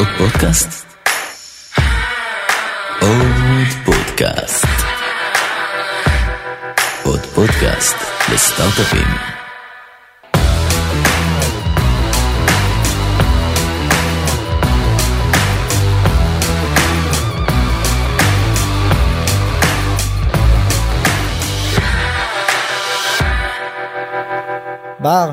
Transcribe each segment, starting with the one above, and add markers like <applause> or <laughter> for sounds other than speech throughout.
עוד פודקאסט? עוד פודקאסט. עוד פודקאסט לסטארט-אפים. בר,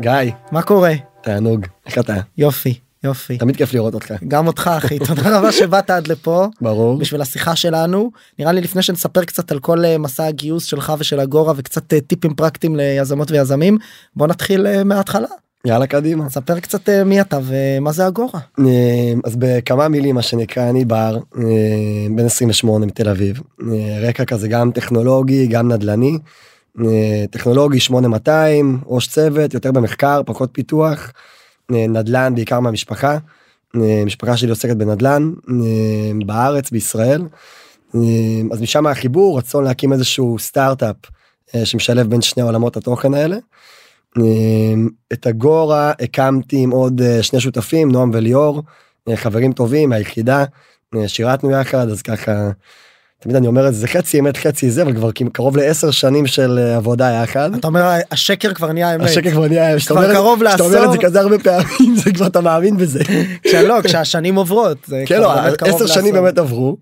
גיא, מה קורה? תענוג, איך אתה? יופי, יופי. תמיד כיף לראות אותך. גם אותך אחי, <laughs> תודה רבה שבאת עד לפה. ברור. בשביל השיחה שלנו. נראה לי לפני שנספר קצת על כל אה, מסע הגיוס שלך ושל אגורה וקצת אה, טיפים פרקטיים ליזמות ויזמים, בוא נתחיל אה, מההתחלה. יאללה קדימה. ספר קצת מי אתה ומה זה אגורה. אז בכמה מילים מה שנקרא אני בר בן 28 מתל אביב רקע כזה גם טכנולוגי גם נדל"ני טכנולוגי 8200 ראש צוות יותר במחקר פחות פיתוח נדל"ן בעיקר מהמשפחה אה, משפחה שלי עוסקת בנדל"ן אה, בארץ בישראל אה, אז משם החיבור רצון להקים איזשהו סטארט-אפ שמשלב בין שני עולמות התוכן האלה. את הגורה הקמתי עם עוד שני שותפים נועם וליאור חברים טובים מהיחידה אה, שירתנו יחד אז ככה תמיד אני אומר את זה זה חצי אמת חצי זה אבל כבר כמעט קרוב לעשר שנים של אה, עבודה יחד. אתה אומר השקר כבר נהיה אמת. השקר כבר נהיה שאתה כבר אומר- קרוב שאתה אומר את לעשור. זה כזה הרבה פעמים <laughs> זה כבר אתה מאמין בזה. כשלא, כשהשנים עוברות. כן לא עשר שנים לעשור. באמת עברו.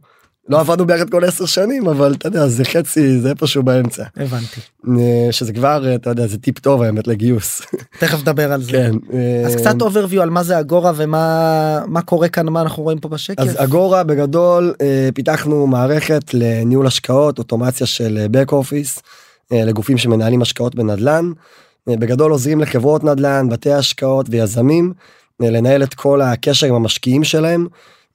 לא עבדנו ביחד כל עשר שנים אבל אתה יודע זה חצי זה איפשהו באמצע הבנתי. אה, שזה כבר אה, אתה יודע זה טיפ טוב האמת לגיוס. תכף נדבר על זה. כן. אז אה, קצת overview על מה זה אגורה ומה מה קורה כאן מה אנחנו רואים פה בשקף. אז אגורה בגדול פיתחנו מערכת לניהול השקעות אוטומציה של back office לגופים שמנהלים השקעות בנדל"ן. בגדול עוזרים לחברות נדל"ן בתי השקעות ויזמים לנהל את כל הקשר עם המשקיעים שלהם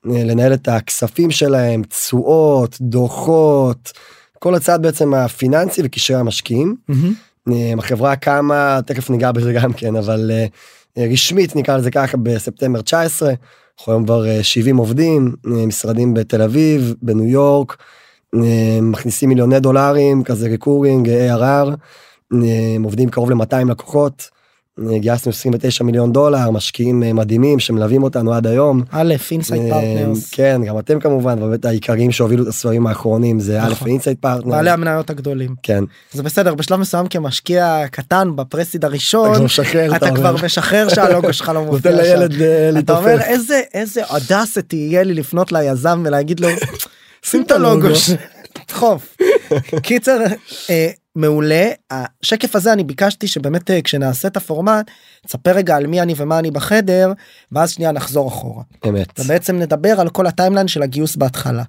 לנהל את הכספים שלהם תשואות דוחות כל הצד בעצם הפיננסי וקשרי המשקיעים. אה, החברה קמה תכף ניגע בזה גם כן אבל אה, רשמית נקרא לזה ככה בספטמבר 19 אנחנו היום כבר אה, 70 עובדים אה, משרדים בתל אביב בניו יורק מכניסים מיליוני דולרים כזה recurring ARR עובדים קרוב ל-200 לקוחות גייסנו 29 מיליון דולר משקיעים אה, מדהימים שמלווים אותנו עד היום. Insight אה, Partners. כן גם אתם כמובן באמת העיקריים שהובילו את הסבבים האחרונים זה א' נכון. Insight Partner. בעלי המניות הגדולים. כן. זה בסדר בשלב מסוים כמשקיע קטן בפרסיד הראשון אתה כבר. משחרר שהלוגו שלך לא <laughs> מופיע נותן. לילד אה, אתה אומר להתעופף. איזה איזה אודסטי יהיה לי לפנות ליזם ולהגיד לו שים את הלוגו." הלוגו ש- דחוף. <laughs> קיצר מעולה השקף הזה אני ביקשתי שבאמת אה, כשנעשה את הפורמט תספר רגע על מי אני ומה אני בחדר ואז שנייה נחזור אחורה. אמת. ובעצם נדבר על כל הטיימליין של הגיוס בהתחלה.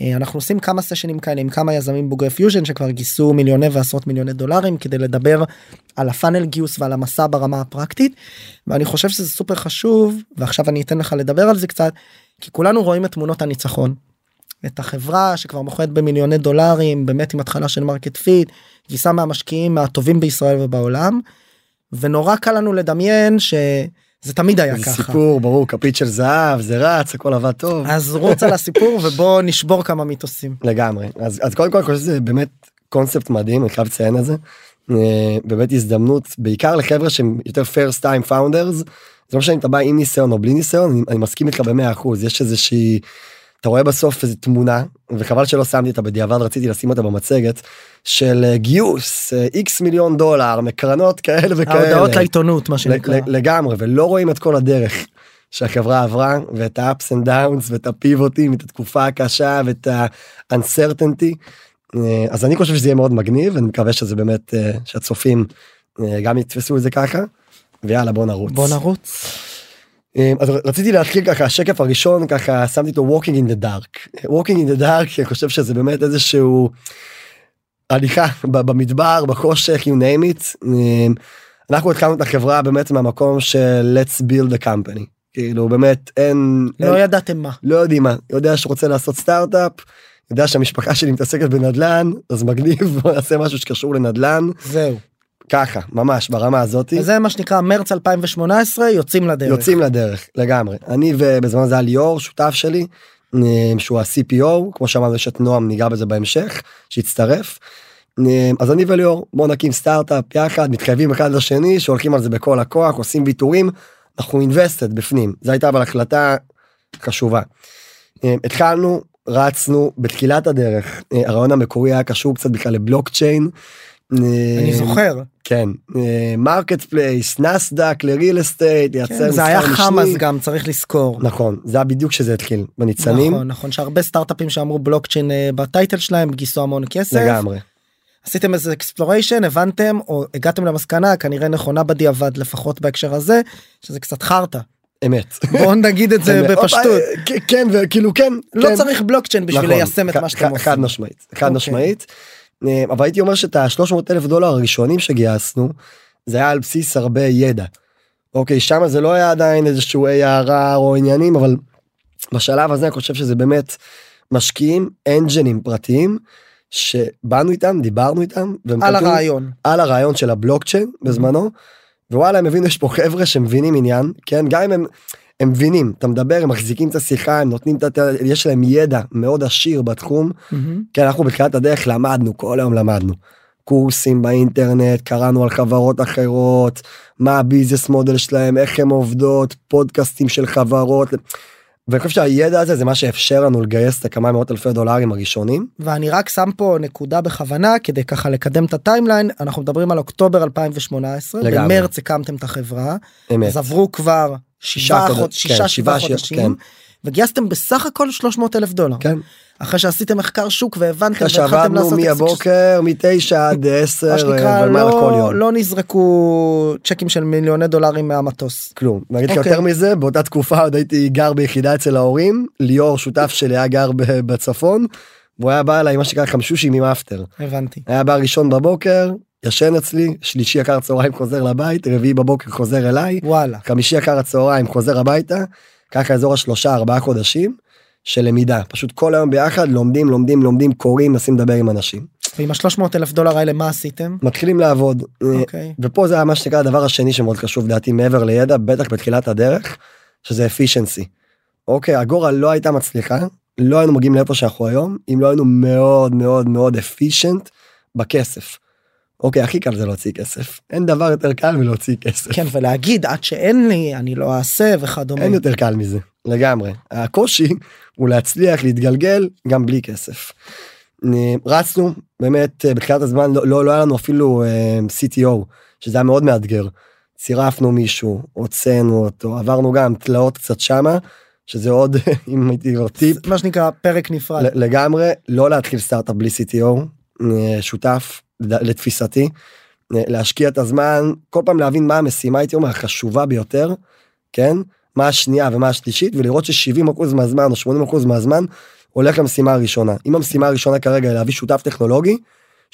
אה, אנחנו עושים כמה סשנים כאלה עם כמה יזמים בוגרי פיוז'ן שכבר גייסו מיליוני ועשרות מיליוני דולרים כדי לדבר על ה funnel גיוס ועל המסע ברמה הפרקטית ואני חושב שזה סופר חשוב ועכשיו אני אתן לך לדבר על זה קצת כי כולנו רואים את תמונות הניצחון. את החברה שכבר מוכרת במיליוני דולרים באמת עם התחלה של market fit גייסה מהמשקיעים מהטובים בישראל ובעולם ונורא קל לנו לדמיין שזה תמיד היה זה ככה. סיפור ברור כפית של זהב זה רץ הכל עבד טוב אז רוץ על הסיפור ובוא נשבור כמה מיתוסים. לגמרי אז אז קודם כל אני חושב שזה באמת קונספט מדהים אני חייב לציין את זה. אה, באמת הזדמנות בעיקר לחבר'ה שהם יותר first time founders. זה לא משנה אם אתה בא עם ניסיון או בלי ניסיון אני, אני מסכים איתך במאה אחוז יש איזושהי. אתה רואה בסוף איזה תמונה וחבל שלא שמתי אותה בדיעבד רציתי לשים אותה במצגת של אה, גיוס אה, איקס מיליון דולר מקרנות כאלה וכאלה. ההודעות לעיתונות מה שנקרא. לגמרי ולא רואים את כל הדרך שהחברה עברה ואת ה-ups and downs ואת הפיבוטים את התקופה הקשה ואת ה-uncertainty. אה, אז אני חושב שזה יהיה מאוד מגניב אני מקווה שזה באמת אה, שהצופים אה, גם יתפסו את זה ככה ויאללה בוא נרוץ. בוא נרוץ. אה, אז רציתי להתחיל ככה השקף הראשון ככה שמתי אותו walking in the dark walking in the dark אני חושב שזה באמת איזשהו הליכה במדבר בחושך you name it. אה, אנחנו התחלנו את החברה באמת מהמקום של let's build a company כאילו באמת אין לא אין- ידעתם מה. לא יודעים מה יודע שרוצה לעשות סטארט-אפ יודע שהמשפחה שלי מתעסקת בנדל"ן אז מגניב בוא <laughs> נעשה משהו שקשור לנדל"ן זהו. ככה ממש ברמה הזאתי. וזה מה שנקרא מרץ 2018 יוצאים לדרך. יוצאים לדרך לגמרי אני ובזמן זה היה ליאור שותף שלי אה, שהוא ה-CPO כמו שאמרנו יש את נועם ניגע בזה בהמשך שהצטרף. אה, אז אני וליאור בוא נקים סטארט-אפ יחד מתחייבים אחד לשני שהולכים על זה בכל הכוח עושים ויתורים אנחנו invested בפנים זו הייתה אבל החלטה חשובה. אה, התחלנו, רצנו בתחילת הדרך, הרעיון המקורי היה קשור קצת בכלל לבלוקצ'יין. אני זוכר. כן, marketplace, נסדק ל real estate, כן, זה היה חם אז גם צריך לזכור. נכון, זה היה בדיוק שזה התחיל בניצנים. נכון, נכון, שהרבה סטארט-אפים שאמרו בלוקצ'יין ב title שלהם גייסו המון כסף. לגמרי. עשיתם איזה exploration הבנתם או הגעתם למסקנה כנראה נכונה בדיעבד לפחות בהקשר הזה שזה קצת חרטא. אמת. בוא נגיד את זה <laughs> בפשטות. כן וכאילו כן. לא כן. צריך בלוקצ'יין בשביל נכון, ליישם את מה שאתם חד עושים. משמעית, חד אוקיי. משמעית. אה, אבל הייתי אומר שאת ה-300 אלף דולר הראשונים שגייסנו זה היה על בסיס הרבה ידע. אוקיי שם זה לא היה עדיין איזשהו ARR או עניינים אבל בשלב הזה אני חושב שזה באמת משקיעים אנג'נים פרטיים שבאנו איתם דיברנו איתם על הרעיון. על הרעיון של הבלוקצ'יין בזמנו ווואלה הם הבינו יש פה חבר'ה שמבינים עניין כן גם אם הם הם מבינים אתה מדבר הם מחזיקים את השיחה הם נותנים את ה... יש להם ידע מאוד עשיר בתחום מהמם. כן אנחנו בתחילת הדרך למדנו כל היום למדנו. קורסים באינטרנט קראנו על חברות אחרות מה ה business model שלהם איך הן עובדות פודקאסטים של חברות. ואני חושב שהידע הזה זה מה שאפשר לנו לגייס את הכמה מאות אלפי דולרים הראשונים. ואני רק שם פה נקודה בכוונה כדי ככה לקדם את ה timeline אנחנו מדברים על אוקטובר 2018 לגמרי. במרץ הקמתם את החברה אמת. אז עברו כבר שישה חודש- חוד- שישה כן, שבעה חודשים כן. וגייסתם בסך הכל 300 אלף דולר כן. אחרי שעשיתם מחקר שוק והבנתם אחרי והתחלתם שעבדנו לעשות מהבוקר מתשע עד <laughs> עשר מה שנקרא יום. לא, לא נזרקו צ'קים של מיליוני דולרים מהמטוס. כלום. ואני אגיד לך אוקיי. יותר מזה באותה תקופה עוד הייתי גר ביחידה אצל ההורים ליאור שותף שלי היה גר בצפון. והוא היה בא אליי מה שנקרא חמשושים עם אפטר. הבנתי. היה בא ראשון בבוקר ישן אצלי שלישי אחר הצהריים חוזר לבית רביעי בבוקר חוזר אליי וואלה. חמישי אחר הצהריים חוזר הביתה ככה אזור השלושה ארבעה חודשים של למידה פשוט כל היום ביחד לומדים לומדים לומדים קוראים מנסים לדבר עם אנשים ועם ה-300 אלף דולר האלה מה עשיתם? מתחילים לעבוד אה, אוקיי. ופה זה מה שנקרא הדבר השני שמאוד חשוב לדעתי מעבר לידע בטח בתחילת הדרך שזה efficiency. אוקיי אגורה לא הייתה מצליחה לא היינו מגיעים לאיפה שאנחנו היום אם לא היינו מאוד מאוד מאוד efficient בכסף. אוקיי הכי קל זה להוציא כסף אין דבר יותר קל מלהוציא כסף. כן ולהגיד עד שאין לי אני לא אעשה וכדומה. אין יותר קל מזה לגמרי הקושי הוא להצליח להתגלגל גם בלי כסף. אה, רצנו באמת אה, בתחילת הזמן לא, לא, לא היה לנו אפילו אה, CTO שזה היה מאוד מאתגר. צירפנו מישהו הוצאנו אותו עברנו גם תלאות קצת שמה שזה עוד <laughs> אם הייתי לו טיפ מה שנקרא פרק נפרד. לגמרי לא להתחיל סטארט-אפ בלי CTO שותף לתפיסתי אה, להשקיע את הזמן כל פעם להבין מה המשימה הייתי אומר החשובה ביותר כן מה השנייה ומה השלישית ולראות ש70% מהזמן או 80% מהזמן הולך למשימה הראשונה אם המשימה הראשונה כרגע היא להביא שותף טכנולוגי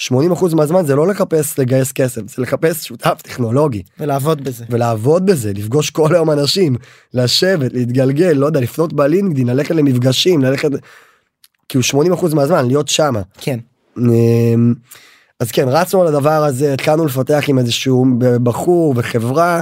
80% מהזמן זה לא לחפש לגייס כסף זה לחפש שותף טכנולוגי ולעבוד בזה. ולעבוד בזה לפגוש כל היום אנשים לשבת להתגלגל לא יודע לפנות בלינקדין ללכת למפגשים ללכת כאילו 80% מהזמן להיות שמה. כן. אז כן רצנו על הדבר הזה התחלנו לפתח עם איזשהו בחור וחברה.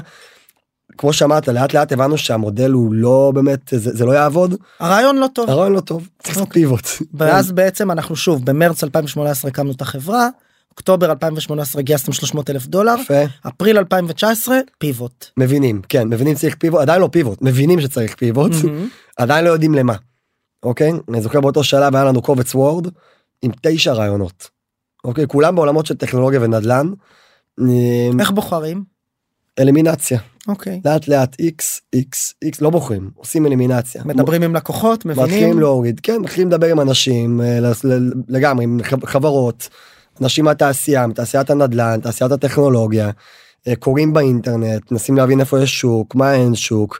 כמו שאמרת לאט לאט הבנו שהמודל הוא לא באמת זה, זה לא יעבוד הרעיון לא טוב. הרעיון לא טוב צריך לעשות אוקיי. פיבוט. ואז בעצם אנחנו שוב במרץ 2018 הקמנו את החברה. אוקטובר 2018 גייסתם 300 אלף דולר. יפה אפריל 2019 פיבוט. מבינים כן מבינים צריך פיבוט עדיין לא פיבוט מבינים שצריך פיבוט מהמם. עדיין לא יודעים למה. אוקיי אני זוכר באותו שלב היה לנו קובץ וורד עם תשע רעיונות. אוקיי כולם בעולמות של טכנולוגיה ונדל"ן. אמ, איך בוחרים? אלימינציה אוקיי. לאט לאט x x x לא בוחרים עושים אלימינציה. מדברים עם לקוחות מתחילים מבינים. להוריד כן מתחילים לדבר עם אנשים אה, לגמרי עם חברות אנשים מהתעשייה מתעשיית הנדל"ן תעשיית הטכנולוגיה אה, קוראים באינטרנט מנסים להבין איפה יש שוק מה אין שוק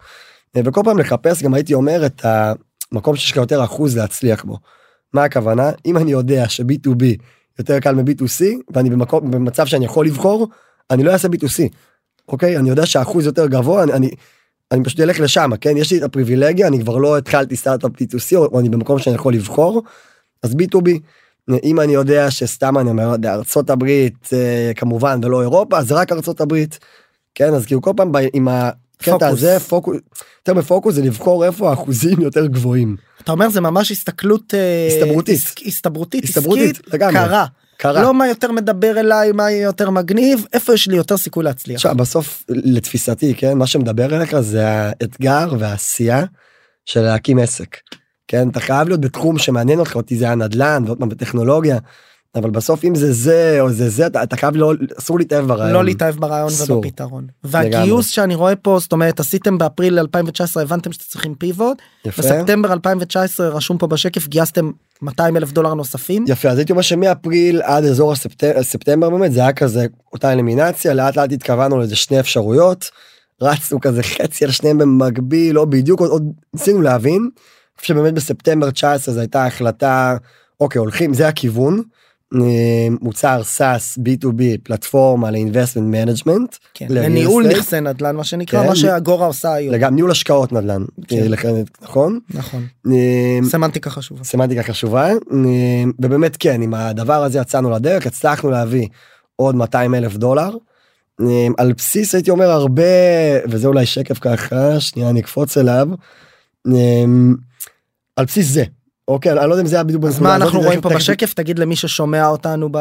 אה, וכל פעם לחפש גם הייתי אומר את המקום שיש לך יותר אחוז להצליח בו. מה הכוונה אם אני יודע ש-B2B יותר קל מ-B2C ואני במקום במצב שאני יכול לבחור אני לא אעשה B2C. אוקיי? אני יודע שהאחוז יותר גבוה אני, אני אני פשוט אלך לשם כן? יש לי את הפריבילגיה אני כבר לא התחלתי סטארט-אפ B2C או, או אני במקום שאני יכול לבחור אז B2B אם אני יודע שסתם אני אומר ארצות הברית אה, כמובן ולא אירופה אז רק ארצות הברית כן? אז כאילו כל פעם ב- עם הקטע פוקוס. הזה פוקוס יותר מפוקוס זה לבחור איפה האחוזים יותר גבוהים אתה אומר זה ממש הסתכלות אה, הסתברותית. הסתברותית הסתברותית, לגמרי. קרה. קרה. לא מה יותר מדבר אליי מה יותר מגניב איפה יש לי יותר סיכוי להצליח. עכשיו בסוף לתפיסתי כן מה שמדבר אליך זה האתגר והעשייה של להקים עסק. כן אתה חייב להיות בתחום שמעניין אותך אותי זה הנדל"ן ועוד פעם בטכנולוגיה. אבל בסוף אם זה זה או זה זה אתה, אתה חייב לא אסור להתאהב ברעיון. לא להתאהב ברעיון אסור. ובפתרון. והגיוס שאני רואה פה זאת אומרת עשיתם באפריל 2019 הבנתם שאתם צריכים פיבוט. יפה. בספטמבר 2019 רשום פה בשקף גייסתם 200 אלף דולר נוספים. יפה אז הייתי אומר שמאפריל עד אזור הספטמבר, ספטמבר באמת זה היה כזה אותה אלימינציה לאט לאט התכוונו לזה שני אפשרויות. רצנו כזה חצי על שניהם במקביל לא בדיוק עוד, עוד ניסינו להבין. שבאמת בספטמבר 19 זו הייתה החלטה אוקיי הולכים זה הכיוון. אה, מוצר SaaS B2B פלטפורמה ל investment management. כן, לניהול נכסי נדל"ן מה שנקרא כן. מה שאגורה עושה היום. גם ניהול השקעות נדל"ן כן. אה, נכון נכון. אה, סמנטיקה חשובה. סמנטיקה חשובה ובאמת כן עם הדבר הזה יצאנו לדרך הצלחנו להביא עוד 200 אלף דולר. על בסיס הייתי אומר הרבה וזה אולי שקף ככה שנייה אני אקפוץ אליו. על בסיס זה אוקיי אני לא יודע אם זה היה בדיוק אז בנקודה מה אנחנו רואים פה בשקף? תגיד למי ששומע אותנו ב...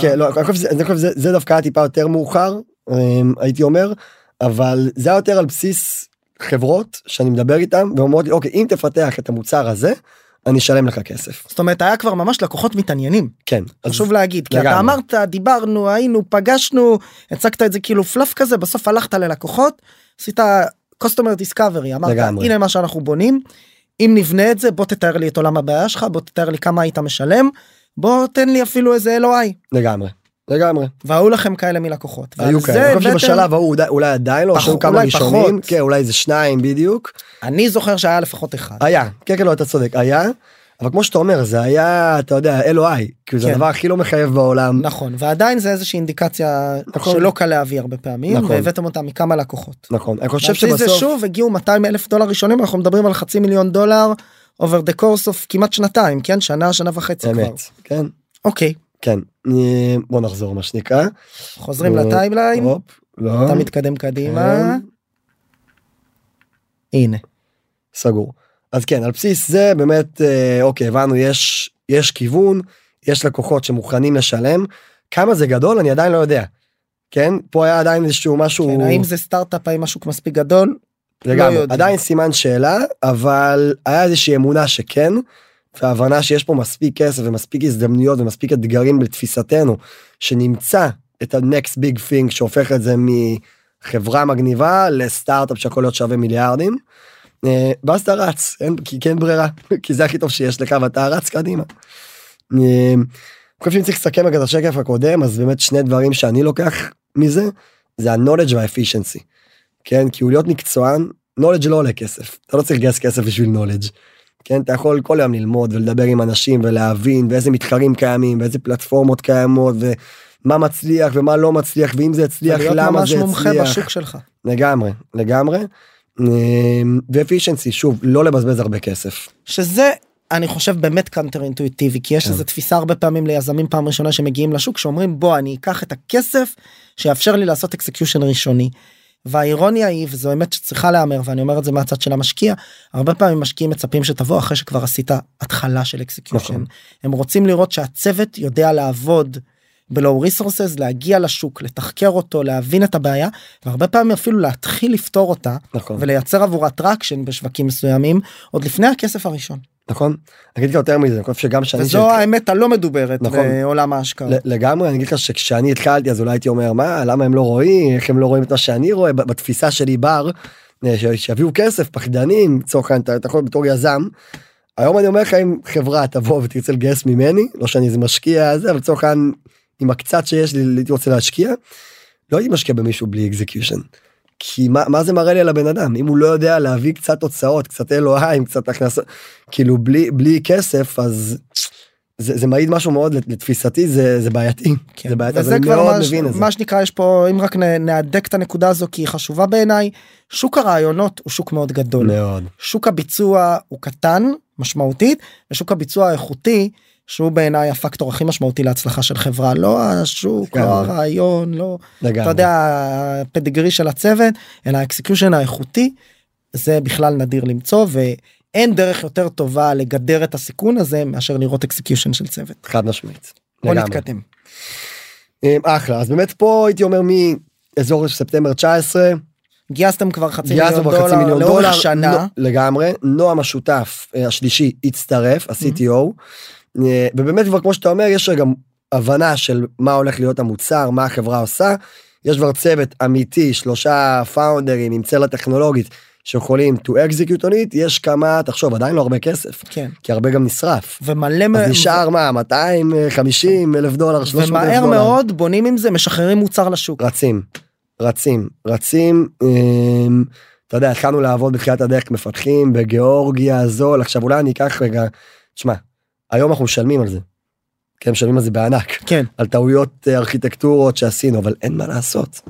כן לא אני חושב שזה- דווקא היה טיפה יותר מאוחר אה, הייתי אומר אבל זה היה יותר על בסיס חברות שאני מדבר איתם ואומרות לי אוקיי אם תפתח את המוצר הזה אני אשלם לך כסף. זאת אומרת היה כבר ממש לקוחות מתעניינים. כן אז חשוב להגיד כי אתה. אמרת דיברנו היינו פגשנו הצגת את זה כאילו פלאף כזה בסוף הלכת ללקוחות עשית customer discovery אמרת לגמרי. הנה מה שאנחנו בונים אם נבנה את זה בוא תתאר לי את עולם הבעיה שלך בוא תתאר לי כמה היית משלם בוא תן לי אפילו איזה אלוהי לגמרי לגמרי. והיו לכם כאלה מלקוחות. היו כאלה. אני חושב שבשלב ההוא אולי- עדיין לא היו כמה ראשונים. כן אולי זה שניים בדיוק. אני זוכר שהיה לפחות אחד. היה. כן כן לא אתה צודק. היה אבל כמו שאתה אומר זה היה אתה יודע אלוהי כאילו זה כן. הדבר הכי לא מחייב בעולם נכון ועדיין זה איזושהי אינדיקציה נכון. שלא קל להביא הרבה פעמים נכון. והבאתם אותה מכמה לקוחות. נכון אני חושב בסיס זה שבסוף שוב הגיעו 200 אלף דולר ראשונים אנחנו מדברים על חצי מיליון דולר over the course of כמעט שנתיים כן שנה שנה וחצי כבר. אמת כן אוקיי כן בוא נחזור מה שנקרא חוזרים אה, לטיימליין לא אתה מתקדם קדימה. כן. הנה סגור אז כן על בסיס זה באמת אה, אוקיי הבנו יש יש כיוון יש לקוחות שמוכנים לשלם כמה זה גדול אני עדיין לא יודע. כן פה היה עדיין איזשהו משהו כן, האם זה סטארט-אפ האם משהו מספיק גדול לגמרי יודעים. עדיין סימן שאלה אבל היה איזושהי אמונה שכן. והבנה שיש פה מספיק כסף ומספיק הזדמנויות ומספיק אתגרים בתפיסתנו שנמצא את ה-next big thing שהופך את זה מחברה מגניבה לסטארט-אפ שיכול להיות שווה מיליארדים. אה, ואז אתה רץ אין כי כן ברירה <laughs> כי זה הכי טוב שיש לך ואתה רץ קדימה. אה, אני חושב שאם צריך לסכם את השקף הקודם אז באמת שני דברים שאני לוקח מזה זה ה-knowledge וה-efficiency. כן כי הוא להיות מקצוען knowledge לא עולה כסף אתה לא צריך לגייס כסף בשביל knowledge. כן אתה יכול כל יום ללמוד ולדבר עם אנשים ולהבין ואיזה מתחרים קיימים ואיזה פלטפורמות קיימות ומה מצליח ומה לא מצליח ואם זה הצליח להיות למה ממש זה מומחה הצליח בשוק שלך. לגמרי לגמרי ואפישנסי שוב לא לבזבז הרבה כסף שזה אני חושב באמת counter אינטואיטיבי כי יש כן. איזה תפיסה הרבה פעמים ליזמים פעם ראשונה שמגיעים לשוק שאומרים בוא אני אקח את הכסף שיאפשר לי לעשות execution ראשוני. והאירוניה היא וזו אמת שצריכה להיאמר ואני אומר את זה מהצד של המשקיע הרבה פעמים משקיעים מצפים שתבוא אחרי שכבר עשית התחלה של execution נכון. הם רוצים לראות שהצוות יודע לעבוד. ב low resources להגיע לשוק לתחקר אותו להבין את הבעיה והרבה פעמים אפילו להתחיל לפתור אותה נכון ולייצר עבורה traction בשווקים מסוימים עוד לפני הכסף הראשון. נכון אני אגיד לך יותר מזה אני חושב שגם שאני וזו האמת הלא מדוברת נכון. בעולם ההשקעות. ל- לגמרי אני אגיד לך שכשאני התחלתי אז אולי הייתי אומר מה למה הם לא רואים איך הם לא רואים את מה שאני רואה בתפיסה שלי בר אה, שיביאו כסף פחדנים לצורך העניין אתה אתה יכול בתור יזם. היום אני אומר לך אם חברה תבוא ותרצה לגייס ממני לא שאני איזה משקיע זה אבל לצורך העניין עם הקצת שיש לי הייתי רוצה להשקיע. לא הייתי משקיע במישהו בלי אקזקיושן. כי מה, מה זה מראה לי על הבן אדם אם הוא לא יודע להביא קצת תוצאות קצת אלוהים קצת הכנסות כאילו בלי בלי כסף אז זה, זה מעיד משהו מאוד לתפיסתי זה זה בעייתי כן. זה בעייתי אני כבר מה, מבין זה מה שנקרא יש פה אם רק נהדק את הנקודה הזו כי היא חשובה בעיניי שוק הרעיונות הוא שוק מאוד גדול מאוד שוק הביצוע הוא קטן משמעותית ושוק הביצוע האיכותי שהוא בעיניי הפקטור הכי משמעותי להצלחה של חברה לא השוק לא. הרעיון לא לגמרי אתה יודע ה pedigree של הצוות אלא ה execution האיכותי זה בכלל נדיר למצוא ואין דרך יותר טובה לגדר את הסיכון הזה מאשר לראות execution של צוות. חד משמעית. בוא. נתקדם. אמ, אחלה אז באמת פה הייתי אומר מאזור ספטמבר 19 גייסתם כבר חצי מיליון כבר חצי דולר מיליון לאורך דולר שנה. נו- לגמרי נועם השותף אה, השלישי הצטרף ה-CTO אה, ובאמת כבר כמו שאתה אומר יש גם הבנה של מה הולך להיות המוצר מה החברה עושה יש כבר צוות אמיתי שלושה פאונדרים עם צלע טכנולוגית שיכולים to execute on it יש כמה תחשוב עדיין לא הרבה כסף כן. כי הרבה גם נשרף. ומלא אז מ- נשאר מה 250 אלף דולר 300 אלף ומהר דולר. מאוד בונים עם זה משחררים מוצר לשוק. רצים רצים רצים אמ, אתה יודע התחלנו לעבוד בתחילת הדרך מפתחים בגיאורגיה זול עכשיו אולי אני אקח רגע תשמע היום אנחנו משלמים על זה. כן משלמים על זה בענק כן. על טעויות אה, ארכיטקטורות שעשינו אבל אין מה לעשות.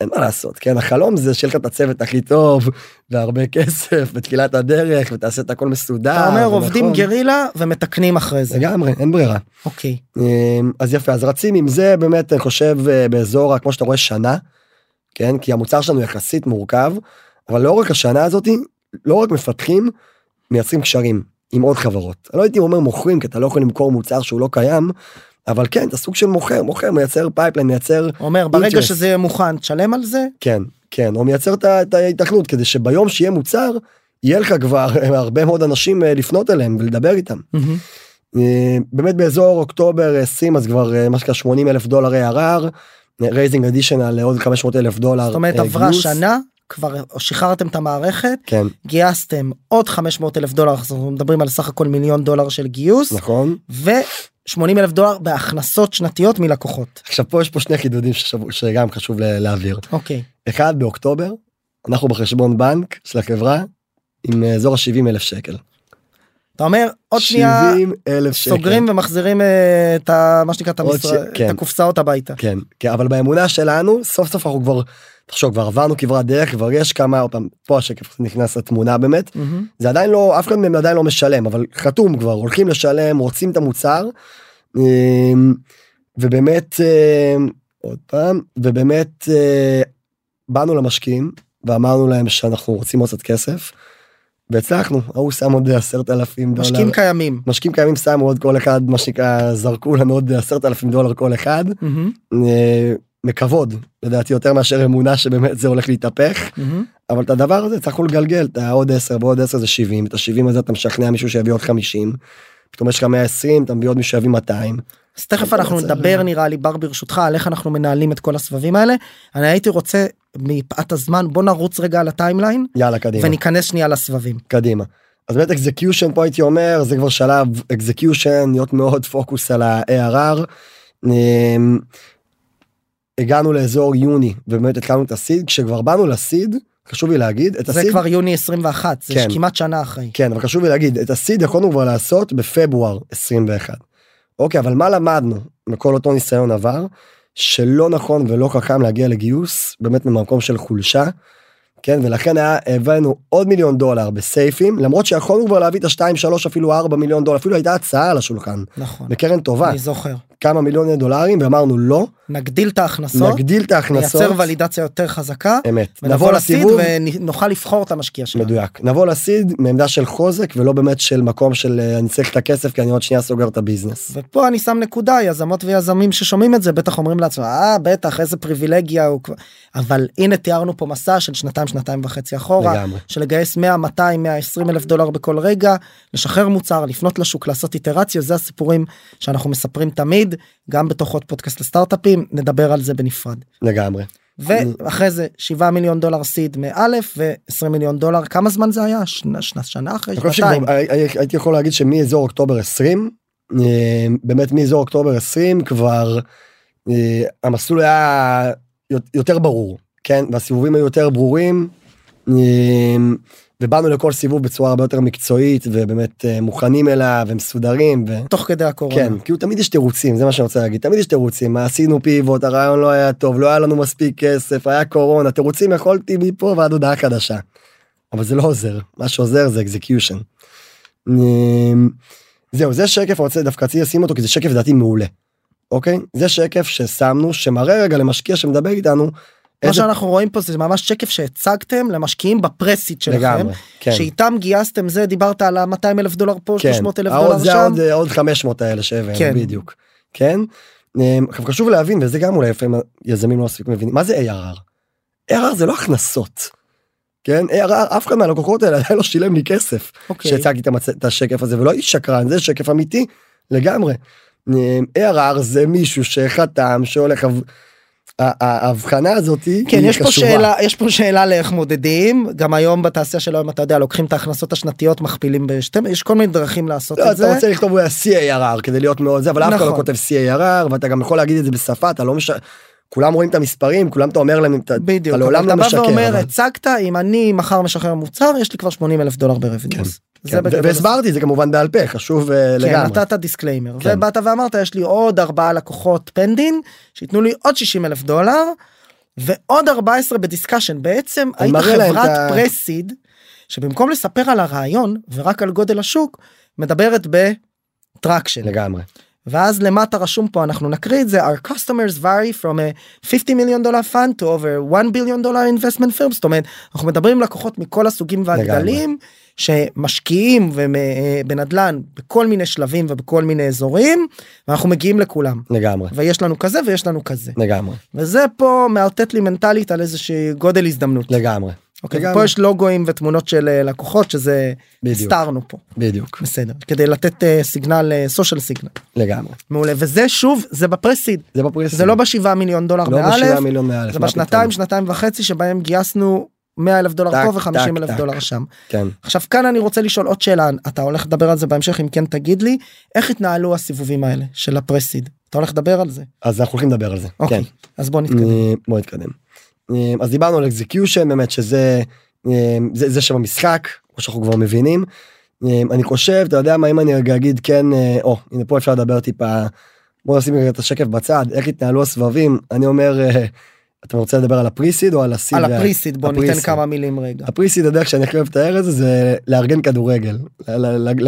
אין מה לעשות כן החלום זה שיהיה לך את הצוות הכי טוב והרבה כסף בתחילת הדרך ותעשה את הכל מסודר. אתה אומר. עובדים גרילה ומתקנים אחרי זה. לגמרי אין ברירה. אוקיי. אמ, אז יפה אז רצים עם זה באמת אני חושב אה, באזור כמו שאתה רואה שנה. כן כי המוצר שלנו יחסית מורכב אבל לאורך השנה הזאתי לא רק מפתחים מייצרים קשרים עם עוד חברות. לא הייתי אומר מוכרים כי אתה לא יכול למכור מוצר שהוא לא קיים אבל כן אתה סוג של מוכר מוכר מייצר pipeline מייצר אומר ברגע interest. שזה יהיה מוכן תשלם על זה. כן כן או מייצר את ההיתכנות כדי שביום שיהיה מוצר יהיה לך כבר <laughs> הרבה מאוד אנשים אה, לפנות אליהם ולדבר איתם. אה, באמת באזור אוקטובר 20 אז כבר אה, מה שנקרא 80 אלף דולר ARR, raising additional לעוד 500 אלף דולר. זאת אומרת אה, עברה. שנה כבר שחררתם את המערכת כן גייסתם עוד 500 אלף דולר אנחנו מדברים על סך הכל מיליון דולר של גיוס נכון. ו-80 אלף דולר בהכנסות שנתיות מלקוחות. עכשיו פה יש פה שני חידודים ששב- שגם חשוב להעביר. אוקיי. אחד באוקטובר אנחנו בחשבון בנק של החברה עם אה, אזור ה-70 אלף שקל. אתה אומר עוד שנייה 70 אלף שקל. סוגרים ומחזירים אה, את ה- מה שנקרא את המשרה- ש- כן. את הקופסאות הביתה. כן, כן, אבל באמונה שלנו סוף סוף אנחנו כבר, תחשוב כבר עברנו כברת דרך כבר יש כמה, עוד פעם, פה השקף נכנס לתמונה באמת, מהמם. זה עדיין לא, אף אחד מהם עדיין לא משלם, אבל חתום כבר, הולכים לשלם, רוצים את המוצר, אמ, ובאמת, אמ, עוד פעם, ובאמת אה, באנו למשקיעים ואמרנו להם שאנחנו רוצים עוד קצת כסף, והצלחנו, ההוא שם עוד עשרת אלפים דולר. משקיעים קיימים. משקיעים קיימים שמו עוד כל אחד, מה שנקרא, זרקו לנו עוד עשרת אלפים דולר כל אחד. אה, מכבוד לדעתי יותר מאשר אמונה שבאמת זה הולך להתהפך מהמם. אבל את הדבר הזה הצלחנו לגלגל את העוד 10 ועוד 10 זה 70 את ה-70 הזה אתה משכנע מישהו שיביא עוד 50 פתאום יש לך 120 אתה מביא עוד מישהו שיביא 200 אז תכף אנחנו נדבר נראה לי בר ברשותך על איך אנחנו מנהלים את כל הסבבים האלה. אני הייתי רוצה מפאת הזמן בוא נרוץ רגע על ה timeline יאללה קדימה וניכנס שנייה לסבבים. קדימה. אז באמת execution פה הייתי אומר זה כבר שלב execution להיות מאוד פוקוס על ה-ARR. הגענו לאזור יוני ובאמת התחלנו את ה seed כשכבר באנו ל seed חשוב לי להגיד את זה ה seed כבר יוני 21 זה כן. כמעט שנה אחרי. כן אבל חשוב לי להגיד את ה seed יכולנו כבר לעשות בפברואר 21. אוקיי אבל מה למדנו מכל אותו ניסיון עבר שלא נכון ולא חכם להגיע לגיוס באמת ממקום של חולשה. כן ולכן היה הבאנו עוד מיליון דולר בסייפים למרות שיכולנו כבר להביא את השתיים שלוש אפילו ארבע מיליון דולר אפילו הייתה הצעה על השולחן נכון. בקרן טובה אני זוכר. כמה מיליוני דולרים ואמרנו לא נגדיל את ההכנסות. נגדיל את ההכנסות נייצר ולידציה יותר חזקה. אמת ונבוא לסיד ונוכל לבחור את המשקיע שלנו. מדויק נבוא לסיד מעמדה של חוזק ולא באמת של מקום של אה, אני צריך את הכסף כי אני עוד שנייה סוגר את הביזנס. ופה אני שם נקודה יזמות ויזמים ששומעים את זה בטח אומרים לעצמם אה בטח איזה פריבילגיה הוא כבר אבל הנה תיארנו פה מסע של שנתיים שנתיים וחצי אחורה לגמרי. של לגייס 100 200 120 אלף דולר בכל רגע לשחרר מוצר לפנות לשוק לעשות איטרציות זה הסיפורים שאנחנו מספרים תמיד גם בתוך עוד פודקאסט לסטארט-אפים נדבר על זה בנפרד. לגמרי. ואחרי זה 7 מיליון דולר סיד מאלף ו-20 מיליון דולר כמה זמן זה היה שנה, שנה, שנה אחרי שנתיים. הייתי יכול להגיד שמאזור אוקטובר 20 אה, באמת מאזור אוקטובר 20 כבר אה, המסלול היה יות- יותר ברור כן והסיבובים היו יותר ברורים אה, ובאנו לכל סיבוב בצורה הרבה יותר מקצועית ובאמת אה, מוכנים אליו ומסודרים. ו... תוך כדי הקורונה. כן, כאילו תמיד יש תירוצים, זה מה שאני רוצה להגיד, תמיד יש תירוצים, מה עשינו פיבוט, הרעיון לא היה טוב, לא היה לנו מספיק כסף, היה קורונה, תירוצים יכולתי מפה ועד הודעה חדשה. אבל זה לא עוזר, מה שעוזר זה execution. זהו, זה שקף, אני רוצה דווקא רציתי לשים אותו כי זה שקף לדעתי מעולה. אוקיי? זה שקף ששמנו, שמראה רגע למשקיע שמדבר איתנו. מה שאנחנו רואים פה זה ממש שקף שהצגתם למשקיעים ב pre-seed שלכם לגמרי, כן. שאיתם גייסתם זה דיברת על ה-200 אלף דולר פה כן, 300 אלף דולר שם. עוד, עוד 500 האלה שהבאנו, כן. בדיוק. כן? עכשיו חשוב להבין, וזה גם אולי לפעמים יזמים לא מספיק מבינים, מה זה ARR? ARR זה לא הכנסות. כן ARR אף אחד מהלקוחות האלה עדיין לא שילם לי כסף אוקיי. שהצגתי את השקף הזה ולא איש שקרן זה שקף אמיתי לגמרי. אמ, ARR זה מישהו שחתם שהולך ההבחנה הזאתי כן, היא יש פה. שאלה, יש פה שאלה לאיך מודדים, גם היום בתעשייה של היום אתה יודע, לוקחים את ההכנסות השנתיות, מכפילים בשתי, יש כל מיני דרכים לעשות לא, את אתה זה. רוצה לכתוב CARR כדי להיות מאוד זה אבל אף אחד לא נכון. כותב CARR ואתה גם יכול להגיד את זה בשפה אתה לא מש... כולם רואים את המספרים כולם אתה אומר להם אתה בדיוק, אתה אבל לעולם אתה לא בא משקר. ואומר, הצגת, אם אני מחר משחרר מוצר, יש לי כבר 80 אלף דולר ב revenues. כן. והסברתי את זה כמובן בעל פה חשוב אה, כן, לגמרי. נתת disclaimer, כן. ובאת ואמרת, יש לי עוד ארבעה לקוחות pending, שייתנו לי עוד 60 אלף דולר, ועוד 14 ב discussion. בעצם היית חברת את pre-seed, שבמקום לספר על הרעיון, ורק על גודל השוק, מדברת ב traction. לגמרי. ואז למטה רשום פה אנחנו נקריא את זה our customers vary from a 50 million dollar fund to over 1 billion dollar investment firm זאת אומרת אנחנו מדברים עם לקוחות מכל הסוגים והגדלים שמשקיעים אה, בנדלן בכל מיני שלבים ובכל מיני אזורים ואנחנו מגיעים לכולם לגמרי. ויש לנו כזה ויש לנו כזה לגמרי. וזה פה מאותת לי מנטלית על איזושהי גודל הזדמנות. לגמרי. אוקיי, לגמרי. פה יש לוגוים ותמונות של אה, לקוחות שזה. הסתרנו פה בדיוק. בסדר כדי לתת אה, signal social signal לגמרי. מעולה וזה שוב זה ב pre-seed זה ב pre-seed. זה לא בשבעה מיליון דולר לא באלף, בשבעה מיליון מאלף. זה בשנתיים? שנתיים וחצי שבהם גייסנו 100 אלף דולר פה ו-50 טק, אלף. דולר שם. כן. עכשיו כאן אני רוצה לשאול עוד שאלה אתה הולך לדבר על זה בהמשך אם כן תגיד לי איך התנהלו הסיבובים האלה של ה pre-seed אתה הולך לדבר על זה אז אנחנו הולכים לדבר על זה. אוקיי כן. אז בוא נתקדם. אה, בוא נתקדם. אה, אז דיברנו על execution באמת שזה אה, זה, זה שבמשחק כמו שאנחנו כבר מבינים. אני חושב אתה יודע מה אם אני רגע אגיד כן או הנה פה אפשר לדבר טיפה. בוא נשים רגע את השקף בצד איך התנהלו הסבבים אני אומר אתה רוצה לדבר על הפריסיד או על הסיד? על וה- הפריסיד בוא ניתן הפריסיד. כמה מילים רגע. הפריסיד הדרך שאני הכי אוהב לתאר את זה זה לארגן כדורגל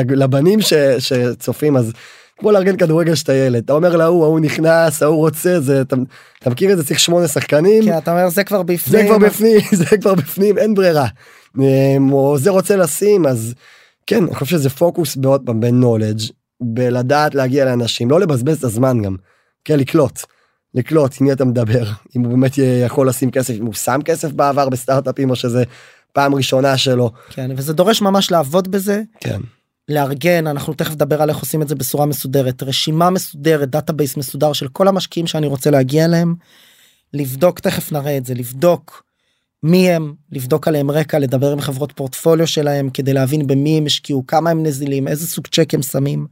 לבנים ש- שצופים אז כמו לארגן כדורגל שאתה ילד אתה אומר להוא ההוא נכנס ההוא רוצה זה אתה, אתה מכיר את זה צריך שמונה שחקנים כן, אתה אומר זה כבר זה בפנים. כבר בפנים <laughs> זה כבר בפנים אין ברירה. אמ, או זה רוצה לשים אז כן אני חושב שזה פוקוס בעוד פעם בנולדג' בלדעת להגיע לאנשים לא לבזבז את הזמן גם כן לקלוט. לקלוט עם מי אתה מדבר אם הוא באמת יכול לשים כסף אם הוא שם כסף בעבר בסטארט-אפים או שזה פעם ראשונה שלו כן וזה דורש ממש לעבוד בזה כן לארגן אנחנו תכף נדבר על איך עושים את זה בצורה מסודרת רשימה מסודרת database מסודר של כל המשקיעים שאני רוצה להגיע אליהם. לבדוק תכף נראה את זה לבדוק מי הם לבדוק עליהם רקע לדבר עם חברות פורטפוליו שלהם כדי להבין במי הם השקיעו כמה הם נזילים איזה סוג צ'ק הם שמים.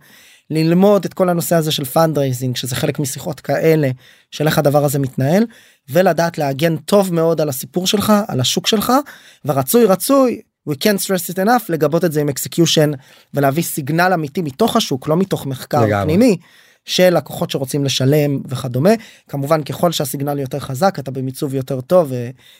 ללמוד את כל הנושא הזה של fundraising שזה חלק משיחות כאלה של איך הדבר הזה מתנהל ולדעת להגן טוב מאוד על הסיפור שלך על השוק שלך ורצוי רצוי we can't stress it enough לגבות את זה עם execution ולהביא signal אמיתי מתוך השוק לא מתוך מחקר לגמרי. פנימי של לקוחות שרוצים לשלם וכדומה. כמובן ככל שה signal יותר חזק אתה במיצוב יותר טוב